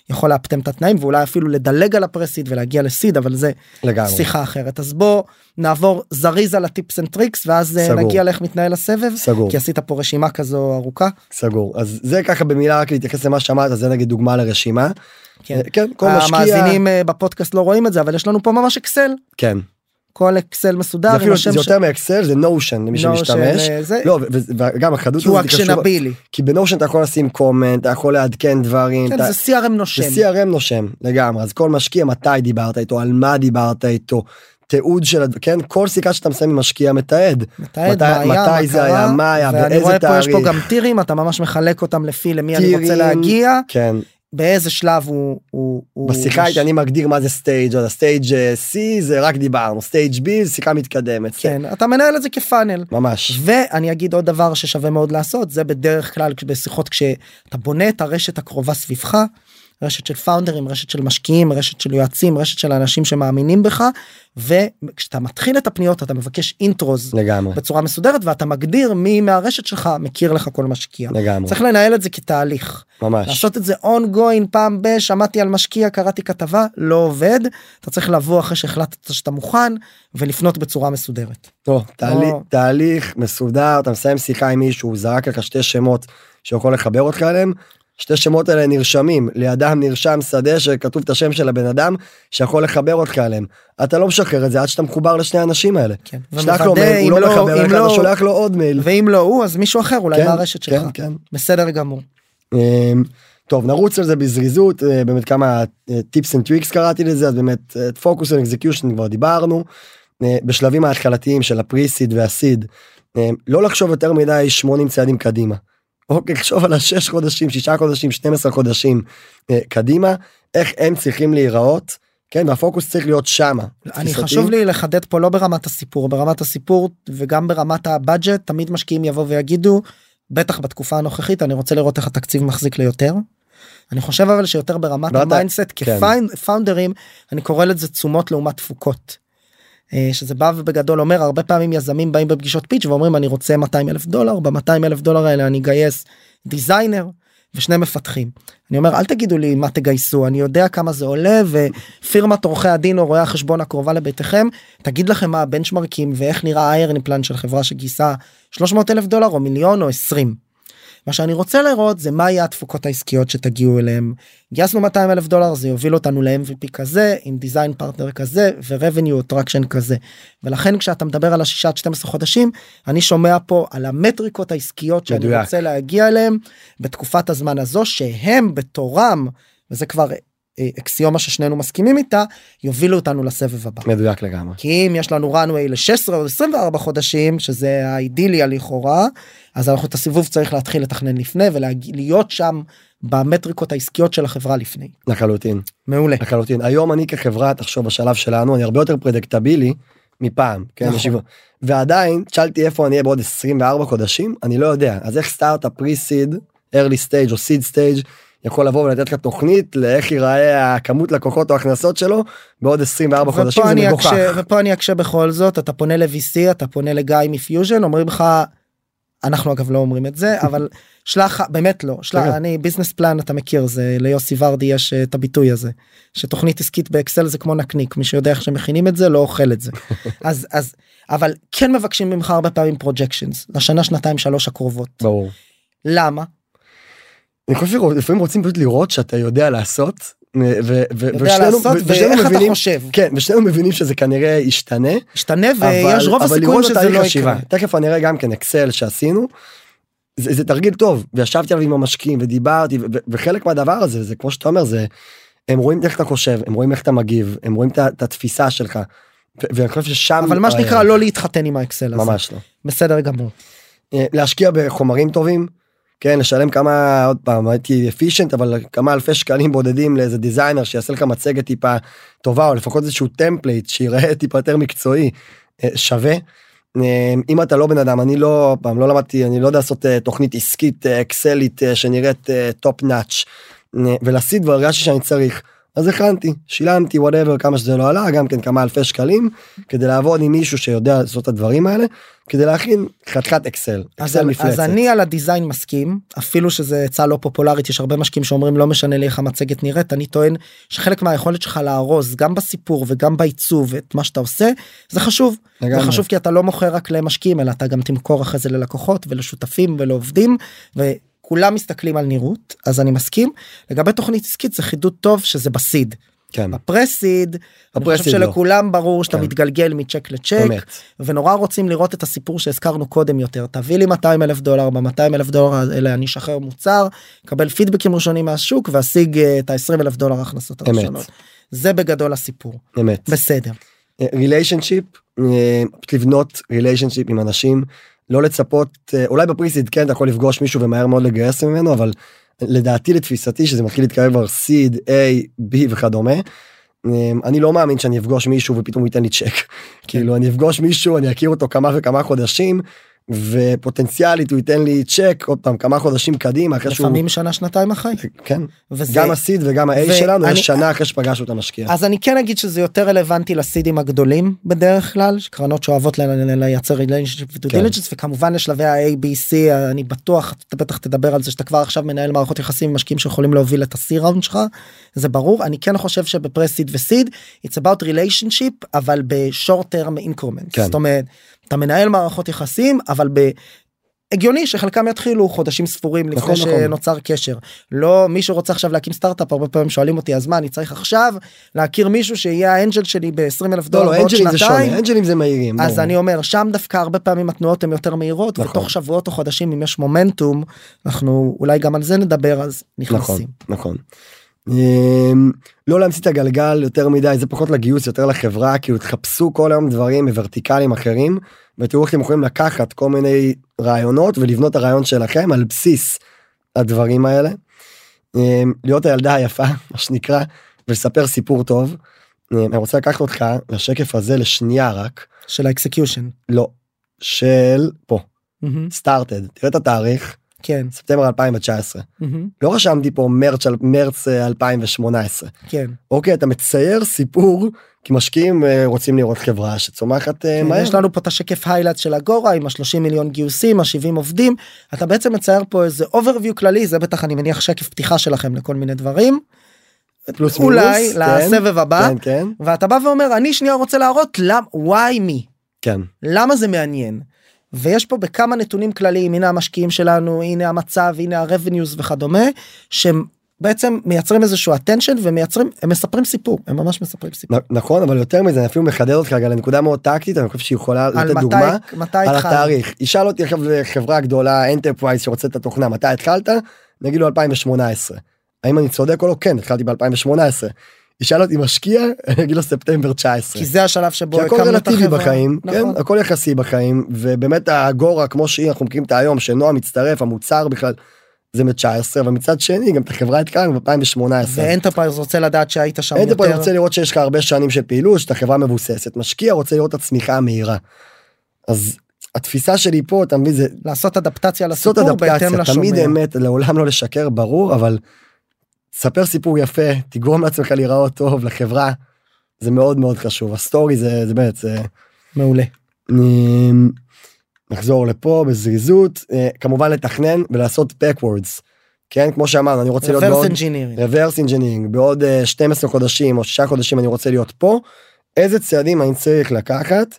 ויכול לאפטם את התנאים ואולי אפילו לדלג על ה pre-seed ולהגיע ל seed אבל זה לגמרי. שיחה אחרת. אז בוא נעבור זריז על ה tips and tricks ואז אה, סגור. נגיע לאיך מתנהל הסבב סגור. כי עשית פה רשימה כזו ארוכה. סגור. אז זה ככה במילה רק להתייחס למה שאמרת זה נגיד דוגמה לרשימה. כן. אה, כן כל משקיע המאזינים אה, בפודקאסט לא רואים את זה אבל יש לנו פה ממש אקסל. כן כל אקסל מסודר זה אפילו זה יותר מאקסל זה נושן למי שמשתמש. אה, זה- לא וגם החדות כי הוא. אקשנבילי כי בנושן אתה יכול לשים קומנט אתה יכול לעדכן דברים. כן, אתה- זה CRM נושם זה CRM נושם לגמרי אז כל משקיע מתי דיברת איתו על מה דיברת איתו. תיעוד של כן כל סיכה שאתה מסיים עם משקיע מתעד. מתעד מתי- מה היה, מתי מה זה היה, קרה, מה היה, ואני באיזה רואה פה יש פה תאריך. גם טירים אתה ממש מחלק אותם לפי למי אני רוצה טירים, להגיע כן באיזה שלב הוא הוא הוא בשיחה אני מגדיר מה זה stage או stage C זה רק דיברנו stage B זה שיחה מתקדמת. כן אתה מנהל את זה כ funnel ממש. ואני אגיד עוד דבר ששווה מאוד לעשות זה בדרך כלל בשיחות כשאתה בונה את הרשת הקרובה סביבך. רשת של פאונדרים רשת של משקיעים רשת של יועצים רשת של אנשים שמאמינים בך וכשאתה מתחיל את הפניות אתה מבקש intros לגמרי. בצורה מסודרת ואתה מגדיר מי מהרשת שלך מכיר לך כל משקיע. לגמרי. צריך לנהל את זה כתהליך. ממש. לעשות את זה ongoing פעם ב שמעתי על משקיע קראתי כתבה לא עובד אתה צריך לבוא אחרי שהחלטת שאתה מוכן ולפנות בצורה מסודרת. לא, תהליך, לא. תהליך מסודר אתה מסיים שיחה עם מישהו זרק לך שתי שמות שיכול לחבר אותך אליהם. שתי שמות האלה נרשמים לידם נרשם שדה שכתוב את השם של הבן אדם שיכול לחבר אותך אליהם אתה לא משחרר את זה עד שאתה מחובר לשני האנשים האלה. כן. שלח לו מייל, הוא לא לא- מחבר לך, לא- אתה שולח לו עוד מייל. ואם לא הוא אז מישהו אחר אולי כן, מהרשת שלך. כן, כן. בסדר גמור. אמ, טוב נרוץ על זה בזריזות אה, באמת כמה tips and tricks קראתי לזה אז באמת פוקוס על execution כבר דיברנו אה, בשלבים ההתחלתיים של ה pre-seed וה seed אה, לא לחשוב יותר מדי 80 צעדים קדימה. אוקיי, לחשוב על השש חודשים, שישה חודשים, 12 חודשים אה, קדימה, איך הם צריכים להיראות, כן, והפוקוס צריך להיות שמה. אני תפיסתי. חשוב לי לחדד פה לא ברמת הסיפור ברמת הסיפור וגם ברמת ה budget תמיד משקיעים יבוא ויגידו בטח בתקופה הנוכחית אני רוצה לראות איך התקציב מחזיק ליותר. אני חושב אבל שיותר ברמת ה mindset כן. כפאונדרים אני קורא לזה תשומות לעומת תפוקות. אה, שזה בא ובגדול אומר הרבה פעמים יזמים באים בפגישות pitch ואומרים אני רוצה 200 אלף דולר ב-200 אלף דולר האלה אני אגייס designer ושני מפתחים. אני אומר אל תגידו לי מה תגייסו אני יודע כמה זה עולה ופירמת עורכי הדין או רואי החשבון הקרובה לביתכם תגיד לכם מה הבנצ'מרקים ואיך נראה ה hiring plan של חברה שגייסה 300 אלף דולר או מיליון או 20. מה שאני רוצה לראות זה מה יהיה התפוקות העסקיות שתגיעו אליהם. גייסנו 200 אלף דולר זה יוביל אותנו ל-MVP כזה עם דיזיין פרטנר כזה ו-revenue attraction כזה. ולכן כשאתה מדבר על השישה עד 12 חודשים אני שומע פה על המטריקות העסקיות שאני מדויק. רוצה להגיע אליהם בתקופת הזמן הזו שהם בתורם וזה כבר אה, אקסיומה ששנינו מסכימים איתה יובילו אותנו לסבב הבא. מדויק לגמרי. כי אם יש לנו runway ל-16 או 24 חודשים שזה האידיליה לכאורה אז אנחנו את הסיבוב צריך להתחיל לתכנן לפני ולהיות שם במטריקות העסקיות של החברה לפני. לחלוטין. מעולה. לחלוטין. היום אני כחברה, תחשוב בשלב שלנו, אני הרבה יותר פרדקטבילי מפעם. כן, נכון. ישיבה. ועדיין, תשאלתי איפה אני אהיה בעוד 24 חודשים, אני לא יודע. אז איך סטארט-אפ פרי-סיד, early stage או סיד stage, יכול לבוא ולתת לך תוכנית לאיך ייראה הכמות לקוחות או הכנסות שלו בעוד 24 חודשים, זה מגוחך. ופה אני אקשה בכל זאת אתה פונה ל-VC אתה פונה לגיא מפיוז'ן אומרים לך אנחנו אגב לא אומרים את זה <laughs> אבל שלח באמת לא שלח כן. אני business plan אתה מכיר זה ליוסי ורדי יש אה, את הביטוי הזה שתוכנית עסקית באקסל זה כמו נקניק מי שיודע איך שמכינים את זה לא אוכל את זה <laughs> אז אז אבל כן מבקשים ממך הרבה פעמים projections לשנה שנתיים שלוש הקרובות ברור. למה אני חושב שלפעמים רוצים פשוט לראות שאתה יודע לעשות. ושנינו ואיך אתה מבינים- חושב כן, ושנינו מבינים שזה כנראה ישתנה. ישתנה ויש רוב הסיכויים שזה לא. יקרה. תכף אני אראה גם כן אקסל שעשינו. זה, זה תרגיל טוב וישבתי עליו עם המשקיעים ודיברתי וחלק מהדבר הזה זה כמו שאתה אומר זה הם רואים איך אתה חושב הם רואים איך אתה מגיב הם רואים את התפיסה שלך. ואני חושב ששם אבל מה שנקרא הערך. לא להתחתן עם האקסל הזה ממש לא. בסדר גמור. אה, להשקיע בחומרים טובים. כן לשלם כמה עוד פעם הייתי efficient אבל כמה אלפי שקלים בודדים לאיזה designer שיעשה לך מצגת טיפה טובה או לפחות איזשהו template שיראה <laughs> טיפה יותר מקצועי אה, שווה. אה, אם אתה לא בן אדם אני לא פעם לא למדתי אני לא יודע לעשות אה, תוכנית עסקית אקסלית שנראית top notch ולסיד כבר הרגשתי שאני צריך אז הכנתי שילמתי whatever כמה שזה לא עלה גם כן כמה אלפי שקלים כדי לעבוד עם מישהו שיודע לעשות את הדברים האלה כדי להכין חתיכת אקסל. אקסל מפלצת. אז אני על ה design מסכים אפילו שזה עצה לא פופולרית יש הרבה משקיעים שאומרים לא משנה לי איך המצגת נראית אני טוען שחלק מהיכולת שלך לארוז גם בסיפור וגם בעיצוב את מה שאתה עושה זה חשוב זה לגמרי. חשוב כי אתה לא מוכר רק למשקיעים אלא אתה גם תמכור אחרי זה ללקוחות ולשותפים ולעובדים וכולם מסתכלים על נראות אז אני מסכים לגבי תוכנית עסקית זה חידוד טוב שזה בסיד כן. בפרסיד אני חושב בפרסיד לא. שלכולם ברור שאתה כן. מתגלגל מצ'ק לצ'ק אמת. ונורא רוצים לראות את הסיפור שהזכרנו קודם יותר תביא לי 200 אלף דולר ב-200 אלף דולר האלה אני אשחרר מוצר קבל פידבקים ראשונים מהשוק ואשיג אה, את ה-20 אלף דולר ההכנסות אמת. הראשונות. זה בגדול הסיפור אמת. בסדר relationship אה, לבנות relationship עם אנשים לא לצפות אה, אולי ב pre-seed כן אתה יכול לפגוש מישהו ומהר מאוד לגייס ממנו אבל לדעתי לתפיסתי שזה מתחיל להתקרב כבר seed A B וכדומה. אה, אני לא מאמין שאני אפגוש מישהו ופתאום הוא ייתן לי צ'ק <laughs> כאילו אני אפגוש מישהו אני אכיר אותו כמה וכמה חודשים ופוטנציאלית הוא ייתן לי צ'ק עוד פעם כמה חודשים קדימה אחרי שהוא לפעמים שנה שנתיים אחרי. כן וזה גם ה seed וגם ה-A ו- שלנו אני- יש שנה אחרי שפגשנו את המשקיע. אז אני כן אגיד שזה יותר רלוונטי לסידים הגדולים בדרך כלל קרנות שאוהבות ל- לייצר relationship ו due. diligence וכמובן לשלבי ה-ABC אני בטוח אתה בטח תדבר על זה שאתה כבר עכשיו מנהל מערכות יחסים עם משקיעים שיכולים להוביל את ה-C round שלך זה ברור אני כן חושב שב pre-seed ו seed it's about relationship אבל ב short term increments כן. זאת אומרת אתה מנהל מערכות יחסים אבל ב... הגיוני שחלקם יתחילו חודשים ספורים לפני נכון, נכון. שנוצר קשר לא מי שרוצה עכשיו להקים סטארט-אפ הרבה פעמים שואלים אותי אז מה אני צריך עכשיו להכיר מישהו שיהיה האנג'ל שלי ב-20 אלף לא, דולר לא, בעוד אנג'לים זה. שונה, אנג'לים זה מהירים. אז ברור. אני אומר שם דווקא הרבה פעמים התנועות הן יותר מהירות נכון. ותוך שבועות או חודשים אם יש מומנטום אנחנו אולי גם על זה נדבר אז נכון, נכנסים. נכון. אמ, לא להמציא את הגלגל יותר מדי זה פחות לגיוס יותר לחברה כאילו תחפשו כל היום דברים מוורטיקלים אחרים ותראו איך אתם יכולים לקחת כל מיני רעיונות ולבנות את הרעיון שלכם על בסיס הדברים האלה. אמ, להיות הילדה היפה <laughs> מה שנקרא ולספר סיפור טוב. אמ, אני רוצה לקחת אותך לשקף הזה לשנייה רק של ה execution. לא של פה started תראה את התאריך כן. ספטמבר 2019 מהמם, לא רשמתי פה מרץ מרץ אה, 2018 כן. אוקיי אתה מצייר סיפור כי משקיעים אה, רוצים לראות חברה שצומחת אה, כן, מהר. יש לנו פה את השקף היילייט של הגורה עם ה-30 מיליון גיוסים ה-70 עובדים אתה בעצם מצייר פה איזה overview כללי זה בטח אני מניח שקף פתיחה שלכם לכל מיני דברים. פלוס אולי מינוס, כן, לסבב הבא כן כן ואתה בא ואומר אני שנייה רוצה להראות למה why me כן למה זה מעניין. ויש פה בכמה נתונים כלליים הנה המשקיעים שלנו הנה המצב הנה ה-revenues וכדומה שהם בעצם מייצרים איזשהו attention ומייצרים הם מספרים סיפור הם ממש מספרים סיפור. נכון אבל יותר מזה אני אפילו מחדד אותך רגע לנקודה מאוד טקטית אני חושב שהיא יכולה לתת מתי דוגמה מתי על. התאריך. ישאל אותי עכשיו חברה גדולה enterprise שרוצה את התוכנה מתי התחלת? נגיד לו 2018 האם אני צודק או לא? כן התחלתי ב2018 ישאל אותי משקיע <laughs> אני אגיד לו ספטמבר 19. כי זה השלב שבו כי הכל הקמנו את relative החברה. בחיים, כן, נכון. הכל יחסי בחיים, ובאמת האגורה כמו שהיא, אנחנו מכירים אותה היום, שנועה מצטרף, המוצר בכלל, זה מ-19, אבל מצד שני גם את החברה התחלנו ב-2018. ו enterprise רוצה לדעת שהיית שם enterprise יותר. רוצה לראות שיש לך הרבה שנים של פעילות, שאתה חברה מבוססת, משקיע רוצה לראות את הצמיחה המהירה. אז התפיסה שלי פה, אתה מבין, זה לעשות אדפטציה לעשות לסיפור בהתאם אדפטציה, לשומע. תמיד אמת, לעולם לא לשקר, ברור, אבל ספר סיפור יפה, תגרום לעצמך להיראות טוב לחברה, זה מאוד מאוד חשוב, ה story זה, זה באמת, זה... מעולה. אמ, נחזור לפה בזריזות אה, כמובן לתכנן ולעשות backwards כן כמו שאמרנו אני רוצה להיות reverse בעוד engineering. reverse engineering בעוד אה, 12 חודשים או 6 חודשים אני רוצה להיות פה איזה צעדים אני צריך לקחת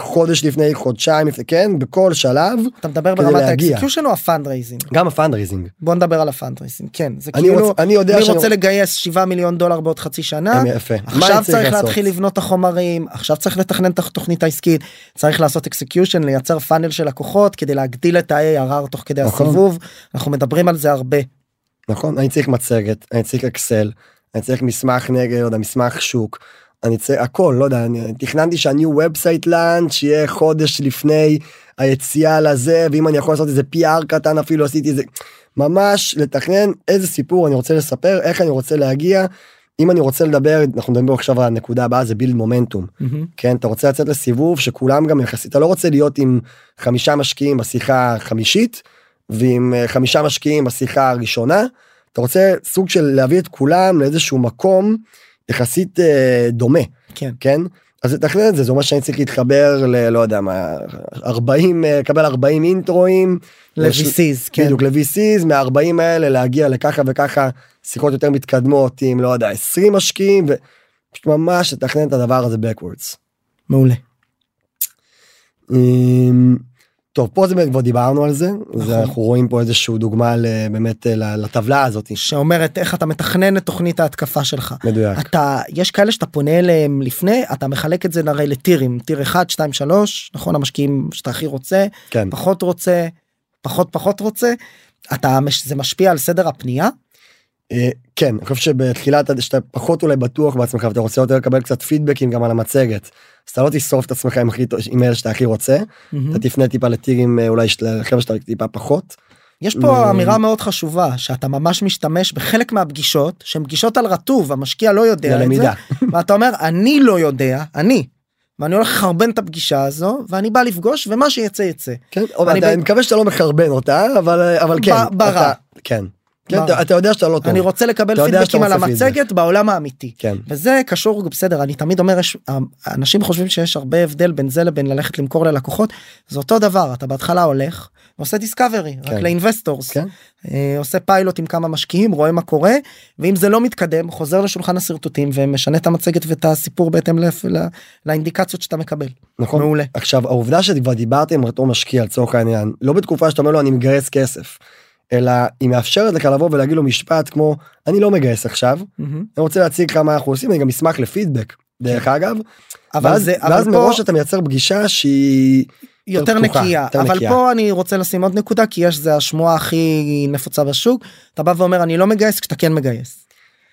חודש לפני חודשיים לפני כן בכל שלב אתה מדבר ברמת. האקסקיושן או הפאנדרייזינג? גם הפאנדרייזינג בוא נדבר על הפאנדרייזינג כן זה אני, כאילו רוצ, אני יודע אני שאני רוצה לגייס 7 מיליון דולר בעוד חצי שנה יפה עכשיו צריך לעשות? להתחיל לבנות את החומרים עכשיו צריך לתכנן את התוכנית העסקית צריך לעשות execution לייצר פאנל של לקוחות כדי להגדיל את ה-ARR תוך כדי נכון. הסיבוב אנחנו מדברים על זה הרבה נכון אני צריך מצגת אני צריך אקסל אני צריך מסמך נגד לא יודע, מסמך שוק אני צריך הכל לא יודע אני תכננתי שה new website launch יהיה חודש לפני היציאה לזה ואם אני יכול לעשות איזה PR קטן אפילו עשיתי איזה ממש לתכנן איזה סיפור אני רוצה לספר איך אני רוצה להגיע. אם אני רוצה לדבר אנחנו מדברים עכשיו על הנקודה הבאה זה build momentum כן אתה רוצה לצאת לסיבוב שכולם גם יחסית אתה לא רוצה להיות עם חמישה משקיעים בשיחה החמישית ועם אה, חמישה משקיעים בשיחה הראשונה. אתה רוצה סוג של להביא את כולם לאיזשהו מקום יחסית אה, דומה כן כן אז לתכנן את זה זה אומר שאני צריך להתחבר ללא יודע מה 40 אה, לקבל 40 אינטרואים. ל-VCs כן בדיוק ל-VCs מה-40 האלה להגיע לככה וככה שיחות יותר מתקדמות עם לא יודע 20 משקיעים ופשוט ממש לתכנן את הדבר הזה backwards. מעולה אמ, טוב פה זה כבר דיברנו על זה נכון. אנחנו רואים פה איזשהו דוגמה באמת לטבלה הזאת. שאומרת איך אתה מתכנן את תוכנית ההתקפה שלך. מדויק. אתה יש כאלה שאתה פונה אליהם לפני אתה מחלק את זה הרי לטירים. טיר 1 2 3 נכון המשקיעים שאתה הכי רוצה כן. פחות רוצה פחות פחות רוצה. אתה זה משפיע על סדר הפנייה כן אני חושב שבתחילת שאתה פחות אולי בטוח בעצמך ואתה רוצה יותר לקבל קצת פידבקים גם על המצגת. אז אתה לא תשרוף את עצמך עם, הכי, עם אלה שאתה הכי רוצה אתה תפנה טיפה לטירים אה, אולי של חבר'ה שאתה טיפה פחות. יש פה אמירה מאוד חשובה שאתה ממש משתמש בחלק מהפגישות שהן פגישות על רטוב המשקיע לא יודע את זה. <laughs> ואתה אומר אני לא יודע אני. ואני הולך לחרבן את הפגישה הזו ואני בא לפגוש ומה שיצא יצא. כן, אני מקווה שאתה לא מחרבן אותה אבל אבל כן. ברע. כן. כן? אתה- אתה יודע שאתה לא טוב. אני רוצה לקבל פידבקים על. המצגת בעולם האמיתי. כן. וזה קשור בסדר אני תמיד אומר יש אנשים חושבים שיש הרבה הבדל בין זה לבין ללכת למכור ללקוחות זה אותו דבר אתה בהתחלה הולך ועושה discovery רק כן. ל investors כן. אה, עושה פיילוט עם כמה משקיעים רואה מה קורה ואם זה לא מתקדם חוזר לשולחן השרטוטים ומשנה את המצגת ואת הסיפור בהתאם לפ- ל- לאינדיקציות שאתה מקבל. נכון. מעולה. עכשיו העובדה שכבר דיברתי עם אותו משקיע לצורך העניין לא בתקופה שאתה אומר לו אני מגייס כסף. אלא היא מאפשרת לך לבוא ולהגיד לו משפט כמו אני לא מגייס עכשיו מהמם. אני רוצה להציג כמה אנחנו עושים אני גם אשמח לפידבק דרך אגב. כן. אבל ואז, זה ואז אבל פה מראש אתה מייצר פגישה שהיא יותר פתוחה, נקייה יותר אבל נקייה. פה אני רוצה לשים עוד נקודה כי יש זה השמועה הכי נפוצה בשוק אתה בא ואומר אני לא מגייס כשאתה כן מגייס.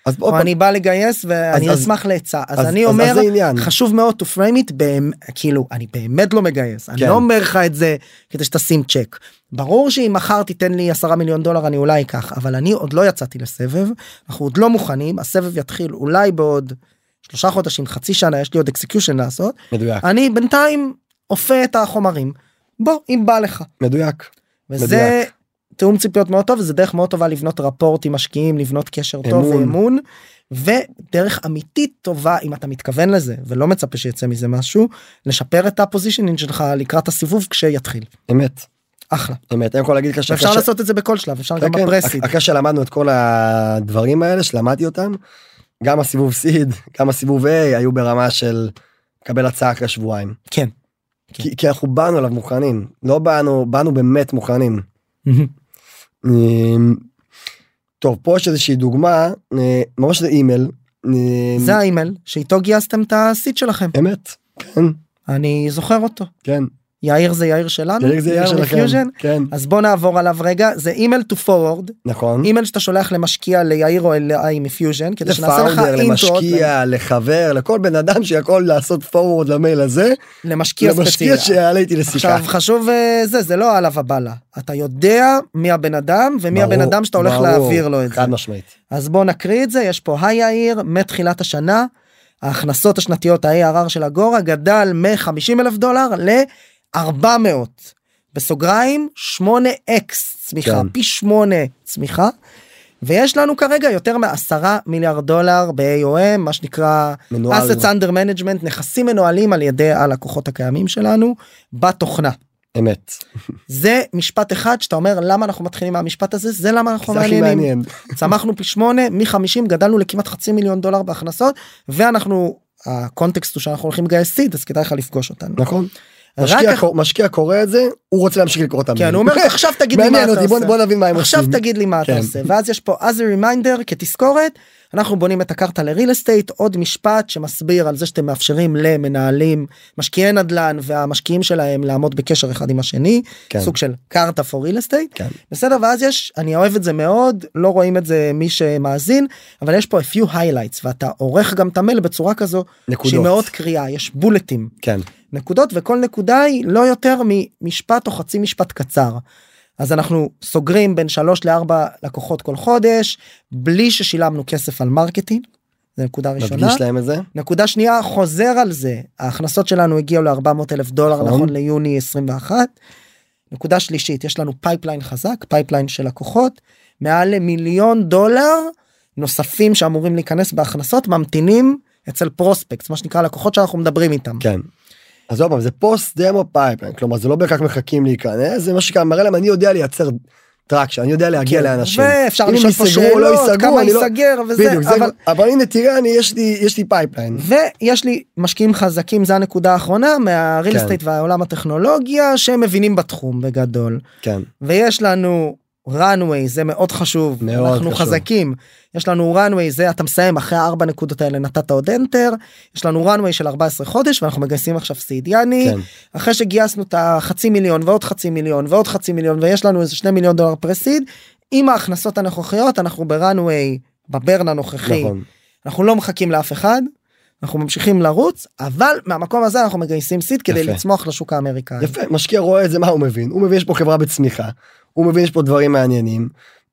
אז או אני בא לגייס ואני אז- אשמח לעצה אז אז- אני אומר אז. חשוב מאוד to frame it כאילו אני באמת לא מגייס אני כן. לא אומר לך את זה כדי שתשים צ'ק. ברור שאם מחר תיתן לי 10 מיליון דולר אני אולי אקח אבל אני עוד לא יצאתי לסבב אנחנו עוד לא מוכנים הסבב יתחיל אולי בעוד שלושה חודשים חצי שנה יש לי עוד execution לעשות מדויק אני בינתיים אופה את החומרים בוא אם בא לך מדויק וזה מדויק. תיאום ציפיות מאוד טוב וזה דרך מאוד טובה לבנות rapport עם משקיעים לבנות קשר טוב אמון. ואמון ודרך אמיתית טובה אם אתה מתכוון לזה ולא מצפה שיצא מזה משהו לשפר את ה positioning שלך לקראת הסיבוב כשיתחיל. אמת. אחלה. אמת. אני יכול להגיד לך אפשר לעשות את זה בכל שלב אפשר כן, גם כן, ב pre-seed אחרי שלמדנו את כל הדברים האלה שלמדתי אותם גם הסיבוב seed גם הסיבוב A היו ברמה של קבל הצעה אחרי שבועיים. כן. כי, כי אנחנו באנו אליו מוכנים לא באנו באנו באמת מוכנים. אמ, טוב פה יש איזושהי דוגמה אה, ממש זה אימייל. אמ, זה האימייל שאיתו גייסתם את ה seed שלכם. אמת כן. אני זוכר אותו. כן יאיר זה יאיר שלנו יאיר זה יאיר שלכם? כן אז בוא נעבור עליו רגע זה אימייל to forward נכון. אימייל שאתה שולח למשקיע ליאיר או אליי מפיוז'ן כדי שנעשה לך intro למשקיע לחבר לכל בן אדם שיכול לעשות forward למייל הזה למשקיע למשקיע ספציפי. שיעלה איתי לשיחה. עכשיו חשוב אה, זה זה לא עליו הבאללה אתה יודע מי הבן אדם ומי ברור, הבן אדם שאתה הולך ברור, להעביר לו את זה חד משמעית. אז בוא נקריא את זה יש פה היי יאיר מתחילת השנה ההכנסות השנתיות ה-ARR של אגורה גדל מ-50 אלף דולר ל-400 בסוגריים 8x צמיחה כן. פי 8 צמיחה. ויש לנו כרגע יותר מעשרה מיליארד דולר ב-AOM מה שנקרא מנוהל. assets under management נכסים מנוהלים על ידי הלקוחות הקיימים שלנו בתוכנה. אמת. זה משפט אחד שאתה אומר למה אנחנו מתחילים מהמשפט הזה זה למה אנחנו זה הכי מעניינים. מעניין. <laughs> צמחנו פי שמונה מ-50 גדלנו לכמעט חצי מיליון דולר בהכנסות ואנחנו הקונטקסט הוא שאנחנו הולכים לגייס סיד אז כדאי לך לפגוש אותנו. נכון. משקיע קור- משקיע קורא את זה הוא רוצה להמשיך לקרוא את המייל. כן הוא אומר עכשיו <laughs> תגיד לי מה אתה עושה. בוא נבין מה הם עכשיו עושים. תגיד לי מה אתה כן. עושה ואז יש פה as a reminder כתזכורת אנחנו בונים את הקרתא לריל אסטייט עוד משפט שמסביר על זה שאתם מאפשרים למנהלים משקיעי נדל"ן והמשקיעים שלהם לעמוד בקשר אחד עם השני כן. סוג של קרתא for real estate כן. בסדר ואז יש אני אוהב את זה מאוד לא רואים את זה מי שמאזין אבל יש פה a few highlights ואתה עורך גם את המייל בצורה כזו נקודות. שהיא מאוד קריאה יש בולטים כן. נקודות וכל נקודה היא לא יותר ממשפט או חצי משפט קצר. אז אנחנו סוגרים בין שלוש לארבע לקוחות כל חודש בלי ששילמנו כסף על marketing. זה נקודה ראשונה. מדגיש להם את זה. נקודה שנייה חוזר על זה ההכנסות שלנו הגיעו ל-400 אלף דולר נכון. נכון ליוני 21. נקודה שלישית יש לנו pipeline חזק pipeline של לקוחות מעל למיליון דולר נוספים שאמורים להיכנס בהכנסות ממתינים אצל prospect מה שנקרא לקוחות שאנחנו מדברים איתם. כן. אז עוד פעם זה post demo pipeline כלומר זה לא בהכרח מחכים להיכנס זה מה שכאילו מראה להם אני יודע לייצר traction אני יודע להגיע כן, לאנשים. ואפשר לשאול פה לא שאלות ייסגרו, כמה אני לא- ייסגר וזה בדיוק, זה- אבל אבל הנה תראה אני יש לי יש לי pipeline. ויש לי משקיעים חזקים זה הנקודה האחרונה מה real כן. estate והעולם הטכנולוגיה שהם מבינים בתחום בגדול כן. ויש לנו runway זה מאוד חשוב מאוד אנחנו חשוב. חזקים יש לנו runway זה אתה מסיים אחרי הארבע נקודות האלה נתת עוד enter יש לנו runway של 14 חודש ואנחנו מגייסים עכשיו סיד יאני כן. אחרי שגייסנו את החצי מיליון ועוד חצי מיליון ועוד חצי מיליון ויש לנו איזה שני מיליון דולר פרסיד עם ההכנסות הנוכחיות אנחנו בראנוויי בברן הנוכחי נכון. אנחנו לא מחכים לאף אחד אנחנו ממשיכים לרוץ אבל מהמקום הזה אנחנו מגייסים סיד כדי יפה. לצמוח לשוק האמריקאי. יפה משקיע רואה את זה מה הוא מבין הוא מבין יש פה חברה בצמיחה הוא מבין יש פה דברים מעניינים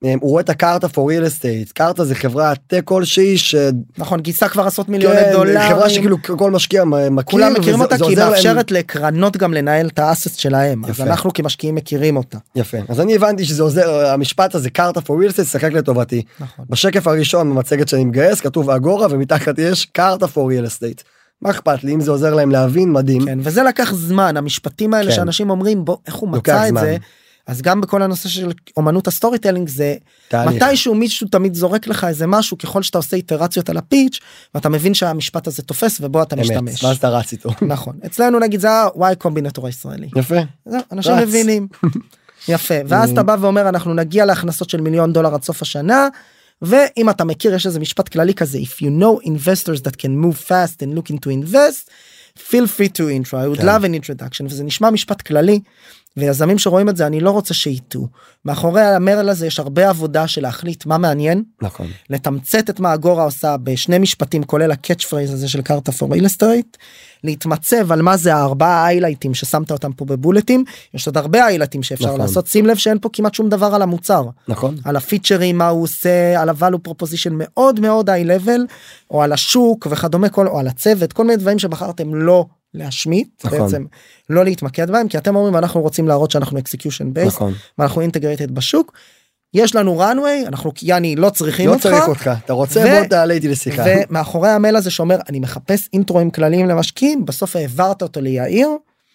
אה, הוא רואה את הקארטה for real estate קארטה זה חברה טק כלשהי שכן נכון גייסה כבר עשרות מיליוני דולרים. חברה שכאילו כל משקיע מכיר כולם מכירים וזה- אותה כי היא עוזר להם- מאפשרת לקרנות גם לנהל את האסט שלהם אז יפה. אנחנו כמשקיעים מכירים אותה. יפה אז אני הבנתי שזה עוזר המשפט הזה קארטה for real estate שחק לטובתי נכון. בשקף הראשון במצגת שאני מגייס כתוב אגורה ומתחת יש קארטה for real estate. מה אכפת לי אם זה עוזר להם להבין מדהים כן וזה לקח זמן המשפטים האלה כן. שאנשים אומרים בוא איך הוא מצא את זמן. זה. אז גם בכל הנושא של אומנות ה storytelling זה תהליך. מתישהו מישהו תמיד זורק לך איזה משהו ככל שאתה עושה איטרציות על ה pitch ואתה מבין שהמשפט הזה תופס ובו אתה אמת, משתמש. ואז אתה רץ איתו <laughs> נכון אצלנו נגיד זה ה-Y Combinator הישראלי. יפה אנשים רץ. מבינים. <laughs> יפה ואז אתה בא ואומר אנחנו נגיע להכנסות של מיליון דולר עד סוף השנה. ואם אתה מכיר יש איזה משפט כללי כזה if you know investors that can move fast and looking to invest feel free to intro I would כן. love an introduction וזה נשמע משפט כללי. ויזמים שרואים את זה אני לא רוצה שיטעו. מאחורי המייל הזה יש הרבה עבודה של להחליט מה מעניין נכון. לתמצת את מה Agora עושה בשני משפטים כולל ה catch phrase הזה של Carta for real estate. להתמצב על מה זה הארבעה היילייטים ששמת אותם פה בבולטים. יש עוד הרבה היילייטים שאפשר נכון. לעשות. שים לב שאין פה כמעט שום דבר על המוצר. נכון. על הפיצ'רים מה הוא עושה על ה value proposition מאוד מאוד high level או על השוק וכדומה כל או על הצוות כל מיני דברים שבחרתם לא להשמיט נכון. בעצם לא להתמקד בהם כי אתם אומרים אנחנו רוצים להראות שאנחנו execution based נכון ואנחנו אינטגרטד בשוק. יש לנו runway אנחנו יעני לא צריכים לא אותך. צריך אותך אתה רוצה ו- בוא תעלה איתי לשיחה ומאחורי המייל הזה שאומר אני מחפש אינטרואים כלליים למשקיעים בסוף העברת אותו ליאיר.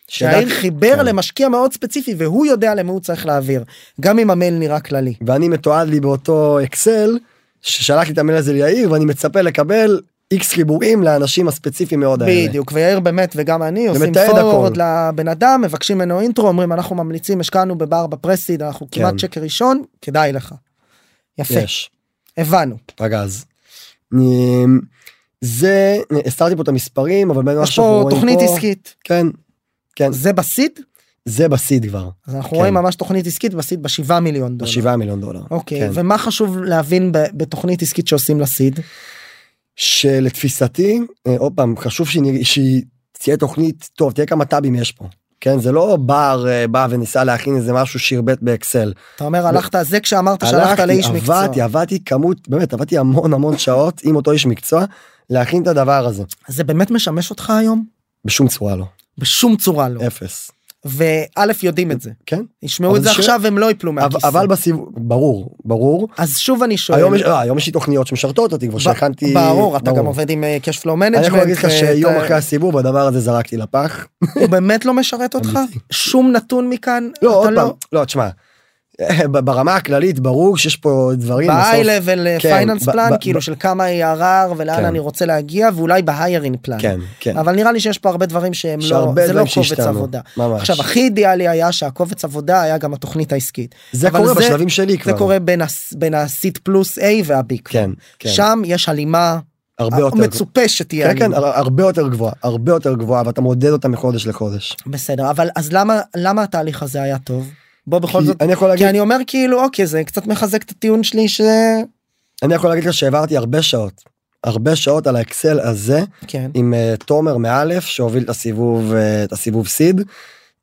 שידע- חיבר כן. למשקיע מאוד ספציפי והוא יודע למה הוא צריך להעביר גם אם המייל נראה כללי. ואני מתועד לי באותו אקסל ששלח לי את המייל הזה ליאיר ואני מצפה לקבל איקס חיבורים לאנשים הספציפיים מאוד האלה. בדיוק ויאיר באמת וגם אני עושים פורוורד. לבן אדם מבקשים ממנו אינטרו אומרים אנחנו ממליצים השקענו בבר בפרסיד אנחנו כן. כמעט שקר ראשון כדאי לך. יפה יש. הבנו פגז. אמ, זה הסתרתי פה את המספרים אבל באמת מה יש שאנחנו פה רואים תוכנית פה עסקית כן כן זה בסיד זה בסיד כבר אז אנחנו כן. רואים ממש תוכנית עסקית בסיד בשבעה מיליון דולר. בשבעה מיליון דולר. אוקיי כן. ומה חשוב להבין ב- בתוכנית עסקית שעושים לסיד שלתפיסתי אה, עוד פעם חשוב שהיא- שהיא תהיה תוכנית טוב תהיה כמה טאבים יש פה. כן זה לא בר אה, בא וניסה להכין איזה משהו שירבט באקסל. אתה אומר הלכת זה כשאמרת שהלכת לאיש מקצוע. עבדתי עבדתי כמות באמת עבדתי המון המון שעות עם אותו איש מקצוע להכין את הדבר הזה זה באמת משמש אותך היום בשום צורה לא בשום צורה לא אפס וא' יודעים את זה כן ישמעו את זה ש- עכשיו הם לא יפלו מהכיסא. אבל בסיבוב ברור ברור אז שוב אני שואל. היום יש אה, היום יש לי תוכניות שמשרתות אותי כבר שהכנתי ברור אתה ברור. גם עובד עם אה, cash flow אני יכול להגיד management. לך שיום ואת- אחרי הסיבוב הדבר הזה זרקתי לפח הוא באמת לא משרת אותך? שום נתון מכאן? לא עוד פעם לא תשמע <laughs> ברמה הכללית ברור שיש פה דברים ב-high בסוף- level כן, פלן ב- כאילו של כמה ARR ולאן כן. אני רוצה להגיע ואולי ב-hiring פלן. כן כן אבל נראה לי שיש פה הרבה דברים שהם לא זה לא קובץ עבודה. ממש. עכשיו הכי אידיאלי היה שהקובץ עבודה היה גם התוכנית העסקית. זה קורה זה- בשלבים שלי כבר זה קורה בין הסיט פלוס A והבי. כן כן שם יש הלימה הרבה יותר מצופה שתהיה כן כן הרבה יותר גבוהה הרבה יותר גבוהה ואתה מודד אותה מחודש לחודש. בסדר אבל אז למה למה התהליך הזה היה טוב? בוא בכל כי זאת אני יכול כי להגיד אני אומר כאילו אוקיי זה קצת מחזק את הטיעון שלי ש... אני יכול להגיד לך שהעברתי הרבה שעות הרבה שעות על האקסל הזה כן. עם אה, תומר מאלף שהוביל את הסיבוב אה, את הסיבוב סיד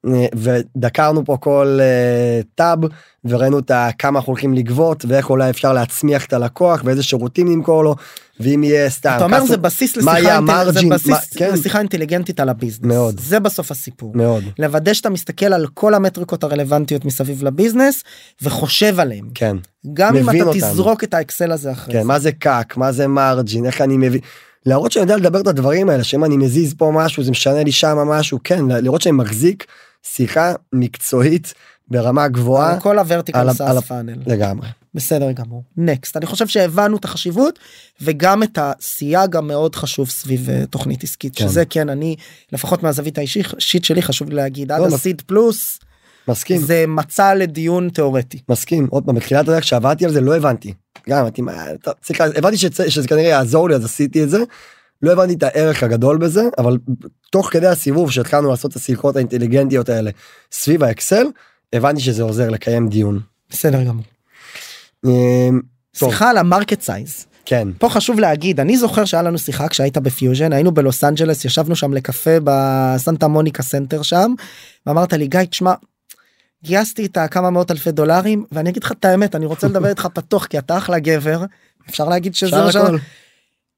אה, ודקרנו פה כל אה, טאב וראינו את כמה אנחנו הולכים לגבות ואיך אולי אפשר להצמיח את הלקוח ואיזה שירותים למכור לו ואם יהיה סתם. אתה אומר זה בסיס מה לשיחה יהיה אינטל- זה ה margin? בסיס מה- כן. לשיחה אינטליגנטית על ה business. מאוד. זה בסוף הסיפור. מאוד לוודא שאתה מסתכל על כל המטריקות הרלוונטיות מסביב ל business וחושב עליהם. כן גם אם אתה אותם. תזרוק את האקסל הזה אחרי כן זה. מה זה CAC מה זה margin איך אני מבין. להראות שאני יודע לדבר את הדברים האלה שאם אני מזיז פה משהו זה משנה לי שם משהו כן לראות שאני מחזיק שיחה מקצועית ברמה גבוהה על כל ה vertical SaaS panel. לגמרי. בסדר גמור. next. אני חושב שהבנו את החשיבות וגם את הסייג המאוד חשוב סביב אה, תוכנית עסקית כן. שזה כן אני לפחות מהזווית האישית שלי חשוב לי להגיד עד לא, מס- ה seed פלוס מסכים זה מצע לדיון תיאורטי. מסכים עוד פעם בתחילת הדרך כשעבדתי על זה לא הבנתי. גם טוב, צריך הבנתי שצ- שזה כנראה יעזור לי אז עשיתי את זה. לא הבנתי את הערך הגדול בזה אבל תוך כדי הסיבוב שהתחלנו לעשות את השיחות האינטליגנטיות האלה סביב האקסל הבנתי שזה עוזר לקיים דיון. בסדר גמור. אמ. שיחה על ה market size. כן פה חשוב להגיד אני זוכר שהיה לנו שיחה כשהיית בפיוז'ן היינו בלוס אנג'לס ישבנו שם לקפה בסנטה מוניקה סנטר שם ואמרת לי גיא תשמע. גייסתי את הכמה מאות אלפי דולרים ואני אגיד לך את האמת אני רוצה לדבר איתך פתוח כי אתה אחלה גבר אפשר להגיד שזה מה ש...